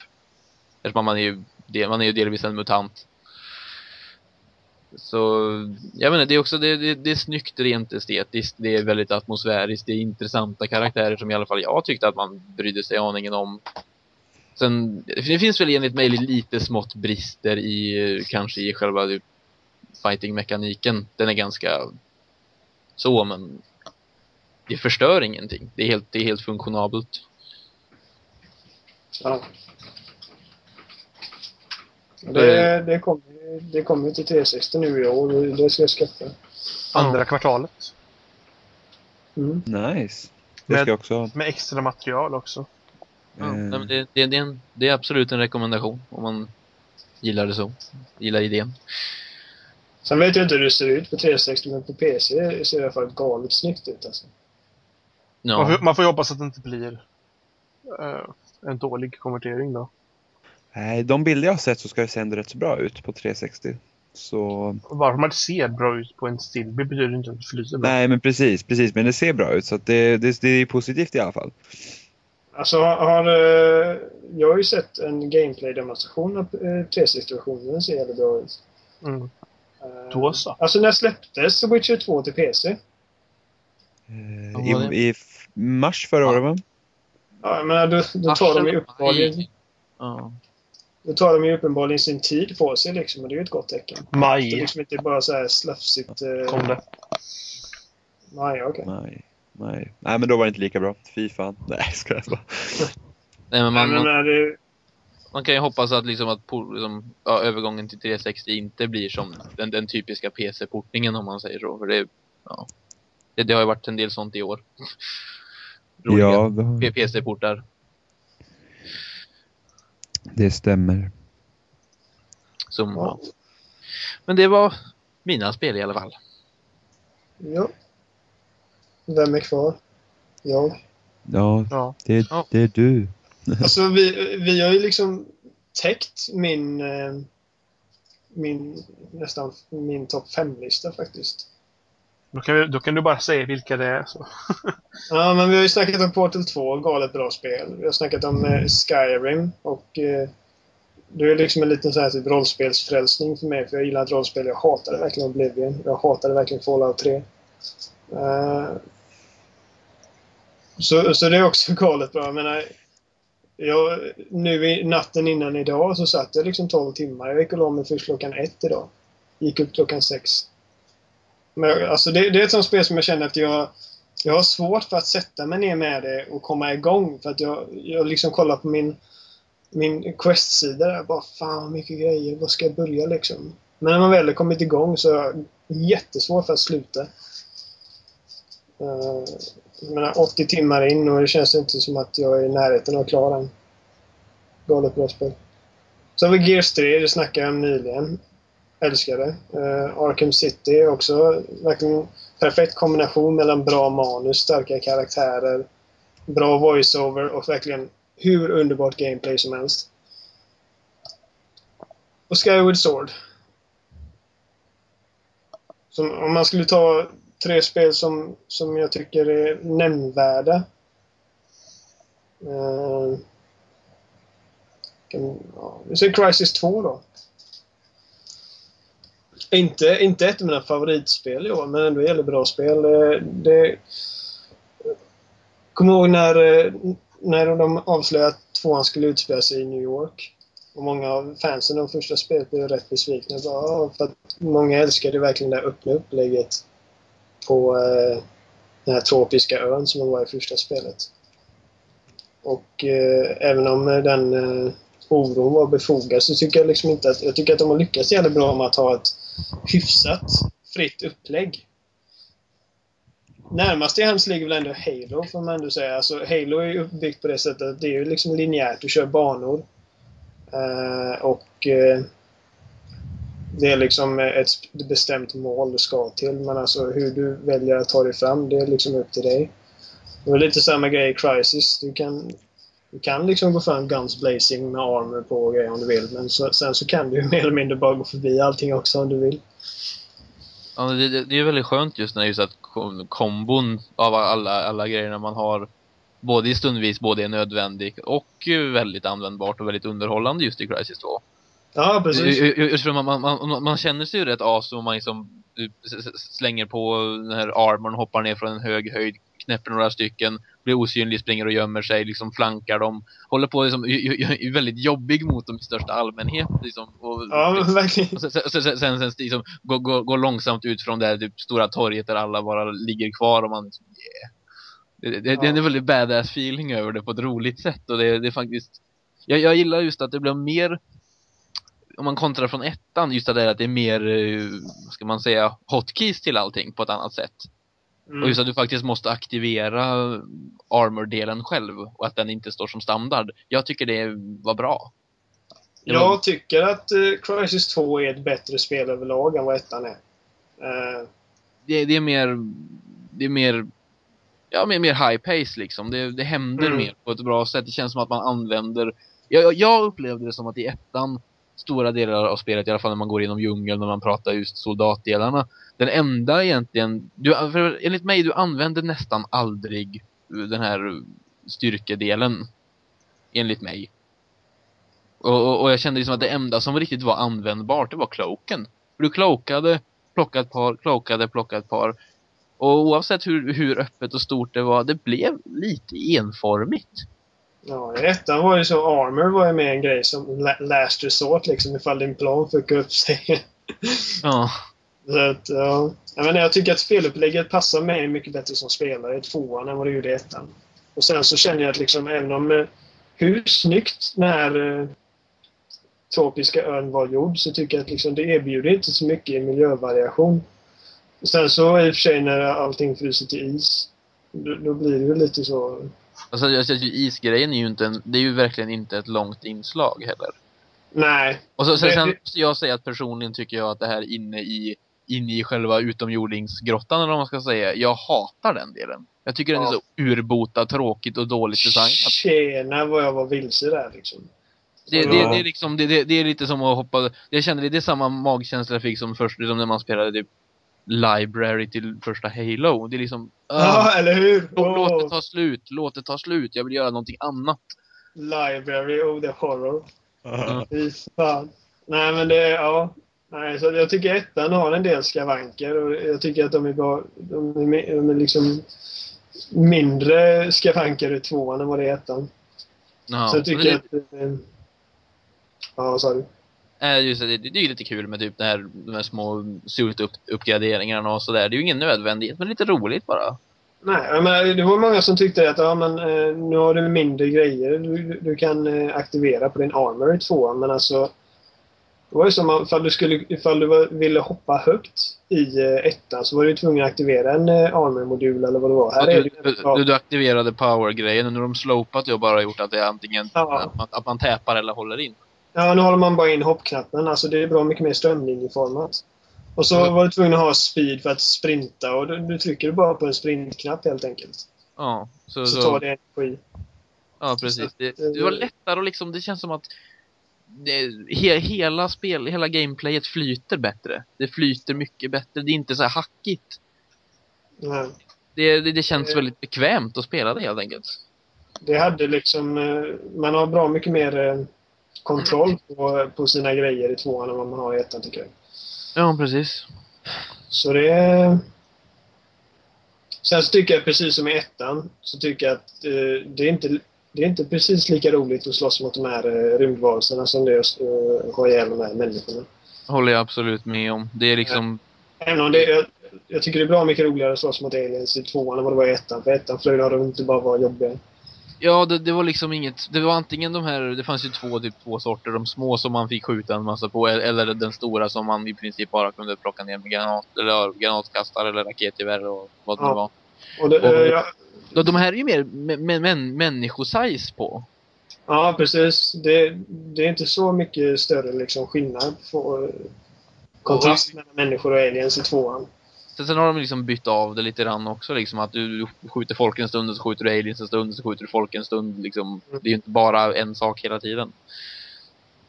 Eftersom man är ju, man är ju delvis en mutant. Så, jag menar, det är också, det, det, det är snyggt rent estetiskt, det är väldigt atmosfäriskt, det är intressanta karaktärer som i alla fall jag tyckte att man brydde sig aningen om. Sen, det finns väl enligt mig lite smått brister i, eh, kanske i själva fighting-mekaniken. Den är ganska så, men det förstör ingenting. Det är helt, det är helt funktionabelt. Ja. Det, det kommer ju det kommer ju till 360 nu i år och det ska jag skaffa. Andra kvartalet. Mm. Nice. Det Men- ska jag också. Med extra material också. Ja, Eh, nej, men det, det, det, är en, det är absolut en rekommendation om man gillar det så. Gillar idén. Sen vet jag inte hur det ser ut på 360 men på PC ser det i alla fall galet snyggt ut alltså. Man, får, man får ju hoppas att det inte blir eh, en dålig konvertering då. Nej, de bilder jag har sett så ska det se ändå rätt så bra ut på 360. Så, Varför man ser bra ut på en stillbild betyder inte att det flyter bra. nej men precis, precis. Men det ser bra ut så att det, det, det är positivt i alla fall. Alltså har, har eh, jag har ju sett en gameplay-demonstration av eh, 360-versionen. Den ser jävligt bra ut. Mm. Eh, Då så. Alltså när släpptes Witcher 2 till PC? Eh? I, I mars förra året va? Ja, jag menar, då, då tar de ju uppenbarligen. Ja. Då tar de ju uppenbarligen sin tid på sig liksom, och det är ju ett gott tecken. Det är Maj liksom inte bara så här slafsigt... Eh, kom det. Nej, okej. Nej, nej. Nej men då var det inte lika bra. Fy fan. Nej, ska jag bara. Nej, men Nej, man, men man, när det, man kan ju hoppas att, liksom att por- liksom, ja, övergången till 360 inte blir som den, den typiska PC-portningen om man säger så. För det, ja, det, det har ju varit en del sånt i år. Roliga Ja, det, har- PC-portar. Det stämmer. Som, ja. Men det var mina spel i alla fall. ja. Vem är kvar? Jag. Ja, Ja. det, Ja. det är du. Alltså vi, vi har ju liksom täckt min, eh, min nästan min topp 5-lista faktiskt. Då, kan vi, då kan du bara säga vilka det är. Så. Ja, men vi har ju snackat om Portal 2, galet bra spel. Vi har snackat om eh, Skyrim och eh, det är liksom en liten sån här typ rollspelsfrälsning för mig. För jag gillar rollspel. Jag hatade verkligen Oblivion. Jag hatade verkligen Fallout 3. Uh, eh, så, så det är också galet bra. Jag menar, jag, nu i natten innan idag så satt jag liksom 12 timmar. Jag gick och la mig först klockan ett idag. Gick upp klockan sex. Men alltså det, det är ett sånt spel som jag känner att jag jag har svårt för att sätta mig ner med det och komma igång. För att jag, jag liksom kollar på min, min Quest-sida där. Bara fan mycket grejer. Var ska jag börja liksom? Men när man väl har kommit igång så är jag jättesvårt för att sluta. Uh, jag menar 80 timmar in och det känns inte som att jag är i närheten av att klara än. Galet bra spel. Så har vi Gears 3, det snackade jag om nyligen. Älskar det. Uh, Arkham City är också verkligen perfekt kombination mellan bra manus, starka karaktärer, bra voiceover och verkligen hur underbart gameplay som helst. Och Skyward Sword. Som, om man skulle ta tre spel som, som jag tycker är nämnvärda. Uh, kan, ja, vi säger Crisis 2 då. Inte, inte ett av mina favoritspel i år, men ändå gäller bra spel. Eh, det, Kommer ihåg när, eh, när de avslöjade att tvåan skulle utspela sig i New York. Och många av fansen av första spelet blev rätt besvikna. Bara, för att många älskade verkligen det öppna upplägget på eh, den här tropiska ön som var i första spelet. Och eh, även om eh, den eh, oron var befogad så tycker jag liksom inte att... Jag tycker att de har lyckats jävligt bra med att ha ett hyfsat fritt upplägg. Närmast i hands ligger väl ändå Halo, får man ändå säga. Alltså, Halo är ju uppbyggt på det sättet att det är ju liksom linjärt. Du kör banor. Uh, och uh, det är liksom ett bestämt mål du ska till. Men alltså hur du väljer att ta dig fram, det är liksom upp till dig. Det var lite samma grej i Crisis. Du kan du kan liksom gå fram guns blazing med armor på och grejer om du vill. Men så, sen så kan du ju mer eller mindre bara gå förbi allting också om du vill. Ja, det, det, det är väldigt skönt just när just att kombon av alla, alla grejerna man har både i stundvis både är nödvändig och väldigt användbart och väldigt underhållande just i Crisis 2. Ja, precis. Just för man, man, man, man känner sig ju rätt as om man liksom slänger på den här armorn och hoppar ner från en hög höjd knäpper några stycken, blir osynlig, springer och gömmer sig, liksom flankar dem. Håller på liksom, är väldigt jobbig mot dem i största allmänhet. Liksom, och, ja, verkligen. Och sen, sen, sen, sen liksom, går, går, går långsamt ut från det här typ, stora torget där alla bara ligger kvar och man liksom, yeah. Det, det, ja. det är en väldigt badass feeling över det på ett roligt sätt och det, det är faktiskt jag, jag gillar just att det blir mer om man kontrar från ettan just det där att det är mer, eh, vad ska man säga, hotkeys till allting på ett annat sätt. Mm. Och just att du faktiskt måste aktivera armor-delen själv och att den inte står som standard. Jag tycker det var bra. Det jag var... tycker att uh, Crisis 2 är ett bättre spel överlag än vad ettan är. Uh... Det, det, är mer det är mer ja, mer, mer high pace liksom. Det, det händer mm. mer på ett bra sätt. Det känns som att man använder jag, jag upplevde det som att i ettan stora delar av spelet, i alla fall när man går inom djungeln, och man pratar just soldatdelarna. Den enda egentligen, du, för enligt mig, du använder nästan aldrig den här styrkedelen. Enligt mig. Och, och, och jag kände liksom att det enda som riktigt var användbart, det var kloken. För du klokade, plockade ett par, klokade, plockade ett par. Och oavsett hur, hur öppet och stort det var, det blev lite enformigt. Ja, i ettan var ju så Armor var ju med en grej som last resort liksom ifall din plan fuckar upp sig. Ja. Så att, ja. Jag, menar, jag tycker att spelupplägget passar mig mycket bättre som spelare i tvåan än vad det gjorde i ettan. Och sen så känner jag att liksom även om eh, hur snyggt den här eh, tropiska ön var gjord så tycker jag att liksom, det erbjuder inte så mycket i miljövariation. Sen så i och för sig när allting fryser till is då, då blir det ju lite så Alltså, alltså isgrejen är ju inte en, det är ju verkligen inte ett långt inslag heller. Nej. Och så, sen, sen måste jag säga att personligen tycker jag att det här inne i, inne i själva utomjordingsgrottan eller vad man ska säga, jag hatar den delen. Jag tycker ja. den är så urbota, tråkigt och dåligt designat. Tjena vad jag var vilse där liksom. Det, det, det, är liksom, det, är lite som att hoppa, jag kände det, det är samma magkänsla jag fick som först, liksom när man spelade typ library till första Halo. Det är liksom... Uh, ja, eller hur? Oh. Låt det ta slut, låt det ta slut. Jag vill göra någonting annat. Library of the horror. Fy fan. Nej, men det, ja. Nej, så jag tycker ettan har en del skavanker och jag tycker att de är bra. De är, de är liksom mindre skavanker i tvåan än vad det är i ettan. Ja, så jag tycker det, att... eh, Ja, sa du? Är just det, det, det är ju lite kul med typ det här, de här små suit-uppgraderingarna och sådär. Det är ju ingen nödvändighet, men lite roligt bara. Nej, menar, det var många som tyckte att ja, men, eh, nu har du mindre grejer du, du kan eh, aktivera på din armor i tvåan, men alltså det var ju som om- ifall du, skulle, ifall du ville hoppa högt i eh, ettan så var du tvungen att aktivera en eh, armor-modul eller vad det var. Här är du, ju du, du aktiverade power-grejen och nu har de slopat det och bara gjort att det är antingen Ja. att, man, att man täpar eller håller in. Ja, nu håller man bara in hoppknappen. Alltså det är bra mycket mer strömlinjeformat. Och så var du tvungen att ha speed för att sprinta och du, du trycker bara på en sprintknapp helt enkelt. Ja, så, Så så, tar det energi. ja precis. Det, eh, det var lättare och liksom, det känns som att det, he, hela spel, hela gameplayet flyter bättre. Det flyter mycket bättre. Det är inte så här hackigt. Nej. Det, det, det känns Eh. väldigt bekvämt att spela det helt enkelt. Det hade liksom... eh, Man har bra mycket mer eh, kontroll på, på sina grejer i tvåan än vad man har i ettan tycker jag. Ja, precis. Så det... är- Sen så tycker jag precis som i ettan så tycker jag att eh, det, är inte, det är inte precis lika roligt att slåss mot de här eh, rymdvarelserna som det är att eh, ha ihjäl de här människorna. Håller jag absolut med om. Det är liksom, Även om det, jag, jag tycker det är bra mycket roligare att slåss mot aliens i tvåan än vad det var i ettan. För ettan flög de inte bara vara jobbiga. Ja det, det var liksom inget, det var antingen de här, det fanns ju två, typ två sorter. De små som man fick skjuta en massa på, eller den stora som man i princip bara kunde plocka ner med granat, eller ja, granatkastare eller raketgevär och vad det Ja. var. Och det, Och- eh, jag, De, här är ju mer men, men, människosize på. Ja, precis. Det, det är inte så mycket större liksom, skillnad på eh, kontrast mellan människor och aliens i tvåan. Sen, sen har de liksom bytt av det lite grann också liksom att du, du skjuter folk en stund, så skjuter du aliens en stund, så skjuter du folk en stund liksom. Det är ju inte bara en sak hela tiden.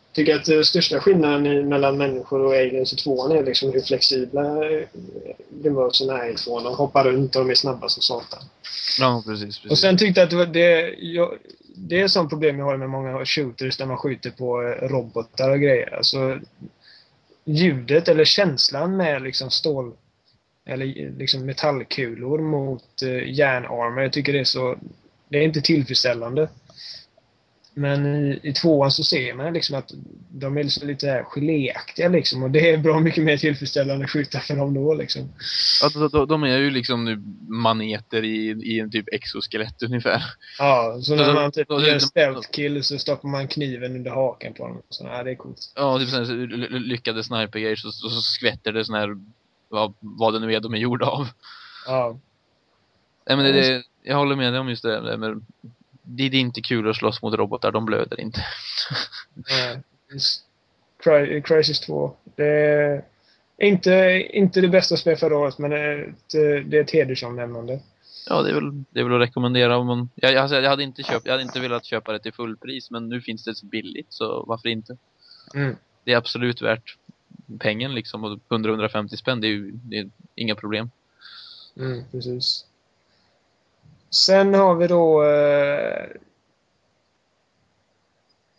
Jag tycker att den största skillnaden mellan människor och aliens i tvåan är liksom hur flexibla eh, rymdvarelserna är i tvåan. De hoppar runt och de är snabba som satan. Ja, precis. precis. Och sen tyckte jag att det, var det, jag, det är ett sånt problem jag har med många shooters där man skjuter på eh, robotar och grejer. Alltså, ljudet eller känslan med liksom stål eller liksom metallkulor mot eh, järnarmar. Jag tycker det är så... Det är inte tillfredsställande. Men i, i tvåan så ser man liksom att de är liksom lite geléaktiga liksom och det är bra mycket mer tillfredsställande att skjuta för dem då liksom. Ja, de, är ju liksom nu maneter i, i en typ exoskelett ungefär. Ja, så när man typ gör så- stealth kill så stoppar man kniven under hakan på dem. Så, ja, det är coolt. Ja, typ sån här ly- ly- lyckade snipergrejer så, så, så skvätter det sån här, vad, vad det nu är de är gjorda av. Ja. Nej men det, det, jag håller med dig om just det där med, det, det är inte kul att slåss mot robotar, de blöder inte. Nej. Crisis 2. Det är inte, inte det bästa spelet förra året, men det är ett, det är ett hedersomnämnande. Ja, det är väl, det är väl att rekommendera om man, jag, alltså, jag, hade inte köpt, jag hade inte velat köpa det till fullpris, men nu finns det så billigt, så varför inte? Mm. Det är absolut värt pengen liksom, och 100-150 spänn, det är ju det är inga problem. Mm, precis. Sen har vi då eh,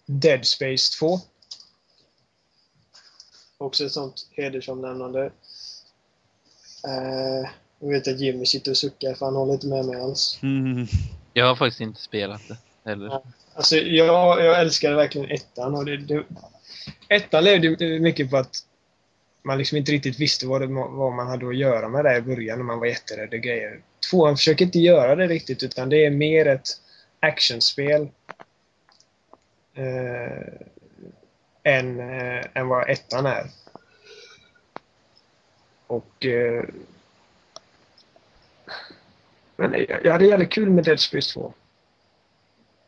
Dead Space 2. Också ett sånt hedersomnämnande. Eh, jag vet att Jimmy sitter och suckar för han håller inte med mig alls. Mm. Jag har faktiskt inte spelat det heller. Ja. Alltså, jag, jag älskade verkligen ettan. Och det, det, ettan levde ju mycket på att man liksom inte riktigt visste vad, det, vad man hade att göra med det i början när man var jätterädd och grejer. Tvåan försöker inte göra det riktigt utan det är mer ett actionspel eh, än, eh, än vad ettan är. Och eh, men jag, jag hade jävligt kul med Dead Space 2.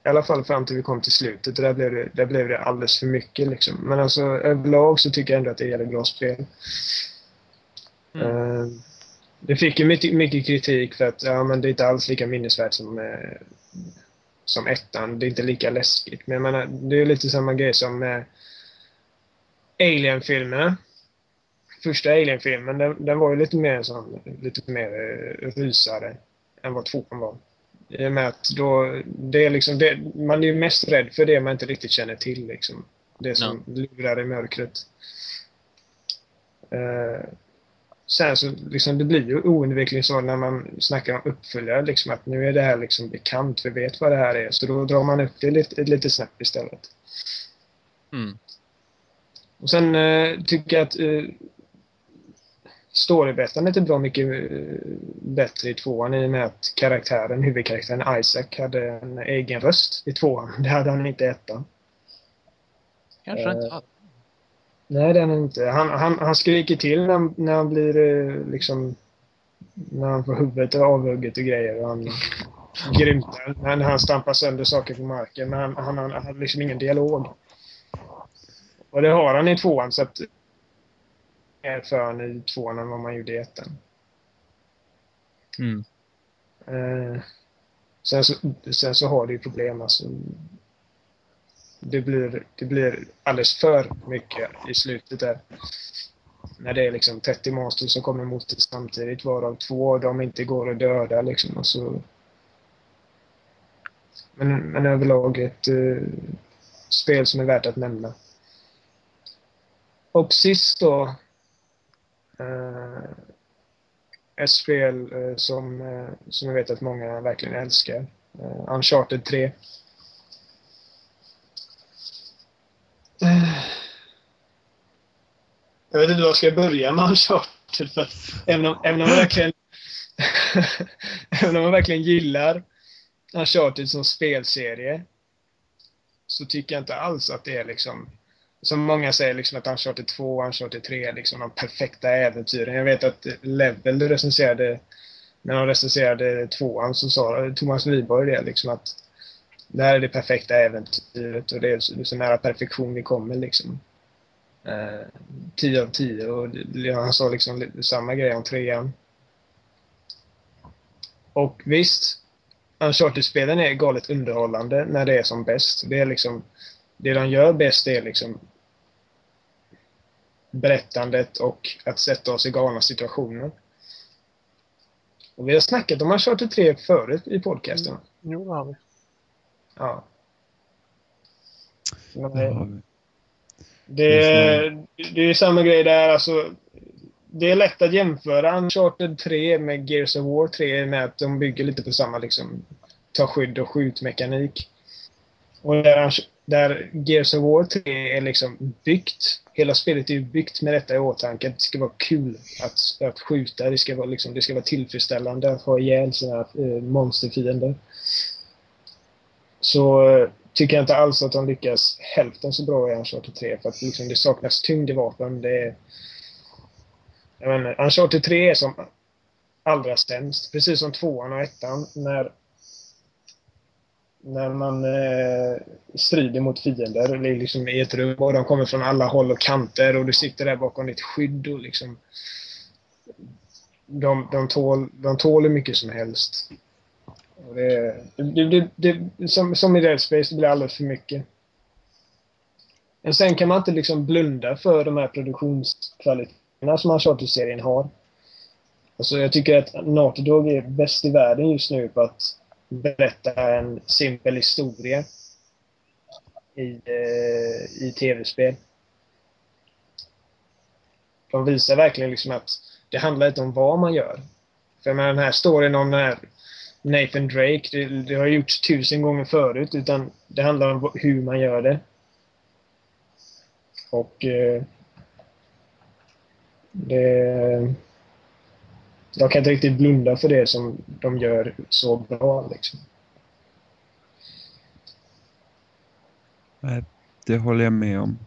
I alla fall fram till vi kom till slutet. Där blev det, där blev det alldeles för mycket liksom. Men alltså överlag så tycker jag ändå att det är ett bra spel. Mm. Eh, det fick ju mycket, mycket kritik för att ja, men det är inte alls lika minnesvärt som, eh, som ettan. Det är inte lika läskigt. Men jag menar, det är lite samma grej som eh, Alien-filmerna. Första Alien-filmen, den, den var ju lite mer sån, lite mer eh, rysare än vad tvåan var. I och med att då, det är liksom det, man är ju mest rädd för det man inte riktigt känner till liksom. Det som lurar i mörkret. Eh, sen så liksom, det blir ju oundvikligen så när man snackar om uppföljare liksom att nu är det här liksom bekant, vi vet vad det här är. Så då drar man upp det lite, lite snabbt istället. Mm. Och sen eh, tycker jag att eh, storyberättandet är bra mycket eh, bättre i tvåan i och med att karaktären, huvudkaraktären Isaac hade en egen röst i tvåan. Det hade han inte i ettan. Kanske Eh, inte hade. Nej, det är han inte. Han, han, han skriker till när, när han blir eh, liksom... När han får huvudet avhugget och grejer. Och han grymtar. När han stampar sönder saker på marken. Men han, han, han, han har liksom ingen dialog. Och det har han i tvåan så att... Mer för han i tvåan än vad man gjorde i ettan. Mm. Eh, sen, så, sen så har det ju problem alltså. Det blir, det blir alldeles för mycket i slutet där. När det är liksom 30 monster som kommer emot dig samtidigt varav två av dem inte går att döda liksom. Och så... men, men överlag ett eh, spel som är värt att nämna. Och sist då eh, ett spel eh, som, eh, som jag vet att många verkligen älskar. Eh, Uncharted 3. Eh, Jag vet inte var jag ska börja med Uncharted. För även, om, även, om man verkligen, även om man verkligen gillar Uncharted som spelserie så tycker jag inte alls att det är liksom som många säger liksom att Uncharted 2 och Uncharted 3 är liksom de perfekta äventyren. Jag vet att Level recenserade när de recenserade tvåan så sa Thomas Nyborg det liksom att det här är det perfekta äventyret och det är så, nära perfektion vi kommer liksom. Eh, 10 av 10 och han sa liksom samma grej om trean. Och visst, Uncharted-spelen är galet underhållande när det är som bäst. Det är liksom det de gör bäst är liksom berättandet och att sätta oss i galna situationer. Och vi har snackat om Uncharted 3 förut i podcasten. Jo, det har vi. Ja. Men Det det, har vi. det, det är samma grej där. Alltså, det är lätt att jämföra Uncharted 3 med Gears of War 3 med att de bygger lite på samma liksom, ta skydd och skjutmekanik. Och där, där Gears of War 3 är liksom byggt. Hela spelet är ju byggt med detta i åtanke. Det ska vara kul att, att skjuta. Det ska, vara liksom, det ska vara tillfredsställande att ha ihjäl sina eh, monsterfiender. Så eh, tycker jag inte alls att de lyckas hälften så bra i Uncharted 3. För att liksom, det saknas tyngd i vapen. Det är, jag menar, Uncharted 3 är som allra sämst. Precis som tvåan och ettan. När när man eh, strider mot fiender det är liksom i ett rum och de kommer från alla håll och kanter och du sitter där bakom ditt skydd och liksom de, de, tål, de tål hur mycket som helst. Och det, det, det, det, som, som i Dead Space, det blir alldeles för mycket. Men sen kan man inte liksom blunda för de här produktionskvaliteterna som Uncharted-serien har. Alltså jag tycker att Naughty Dog är bäst i världen just nu på att berätta en simpel historia i, eh, i tv-spel. De visar verkligen liksom att det handlar inte om vad man gör. För med den här storyn om den här Nathan Drake, det, det har gjorts tusen gånger förut, utan det handlar om hur man gör det. Och eh, det... Jag kan inte riktigt blunda för det som de gör så bra liksom. Nej, det håller jag med om.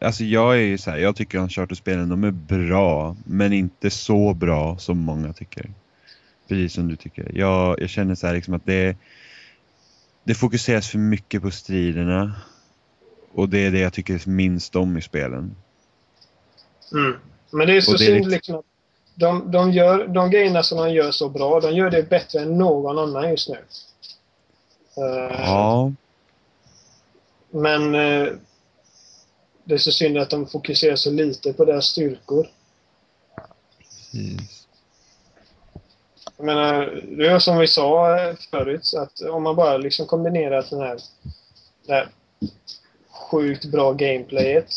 Alltså jag är ju så här, jag tycker Uncharted-spelen de är bra, men inte så bra som många tycker. Precis som du tycker. Jag, jag känner så här liksom att det, det fokuseras för mycket på striderna. Och det är det jag tycker minst om i spelen. Mm. Men det är så synd liksom att de, de, gör, de grejerna som de gör så bra, de gör det bättre än någon annan just nu. Eh, Ja, Men eh, det är så synd att de fokuserar så lite på deras styrkor. precis. Jag menar, det är som vi sa eh, förut, att om man bara liksom kombinerar den här, den här sjukt bra gameplayet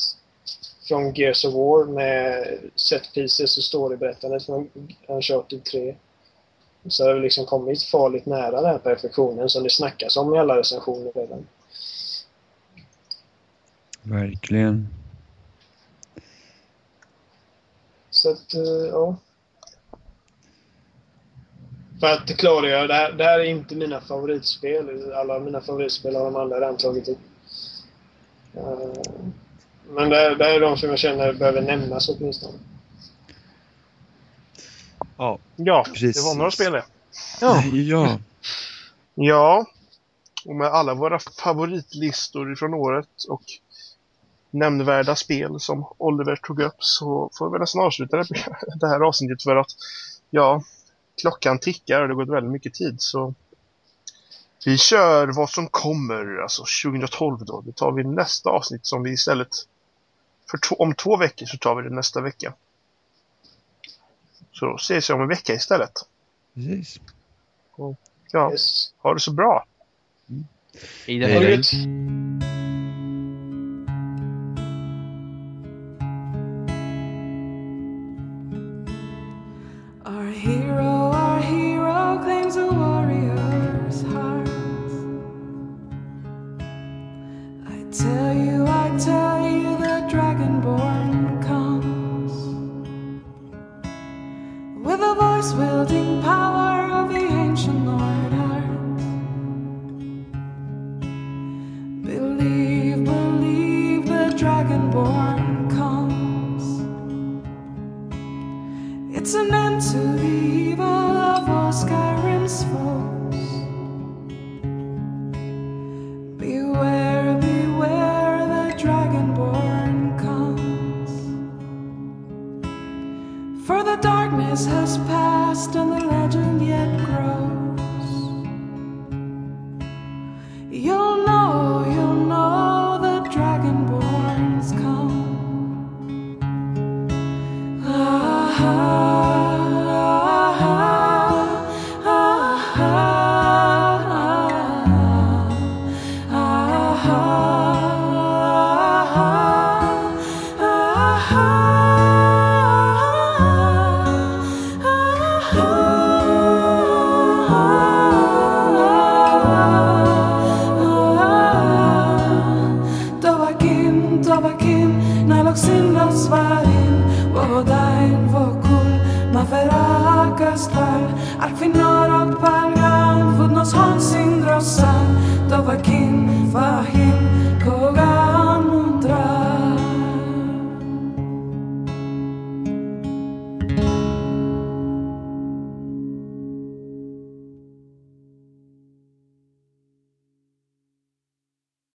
från Gears of War med set pieces och storyberättandet från Uncharted 3. Så har vi liksom kommit farligt nära den här perfektionen som det snackas om i alla recensioner redan. Verkligen. Så att, eh, ja. För att klargöra, det här, det här är inte mina favoritspel. Alla mina favoritspel har de andra redan tagit upp. Men det, det är de som jag känner behöver nämnas åtminstone. Ja. Ja, Precis. det var några spel det. Ja. ja. Ja, och med alla våra favoritlistor från året och nämnvärda spel som Oliver tog upp så får vi nästan avsluta det, det här avsnittet för att ja, klockan tickar och det går väldigt mycket tid så vi kör vad som kommer, alltså 2012 då. Det tar vi nästa avsnitt som vi istället för två, om två veckor så tar vi det nästa vecka. Så då ses vi om en vecka istället. Precis. Ja, Yes. ha det så bra! Det Hej, här.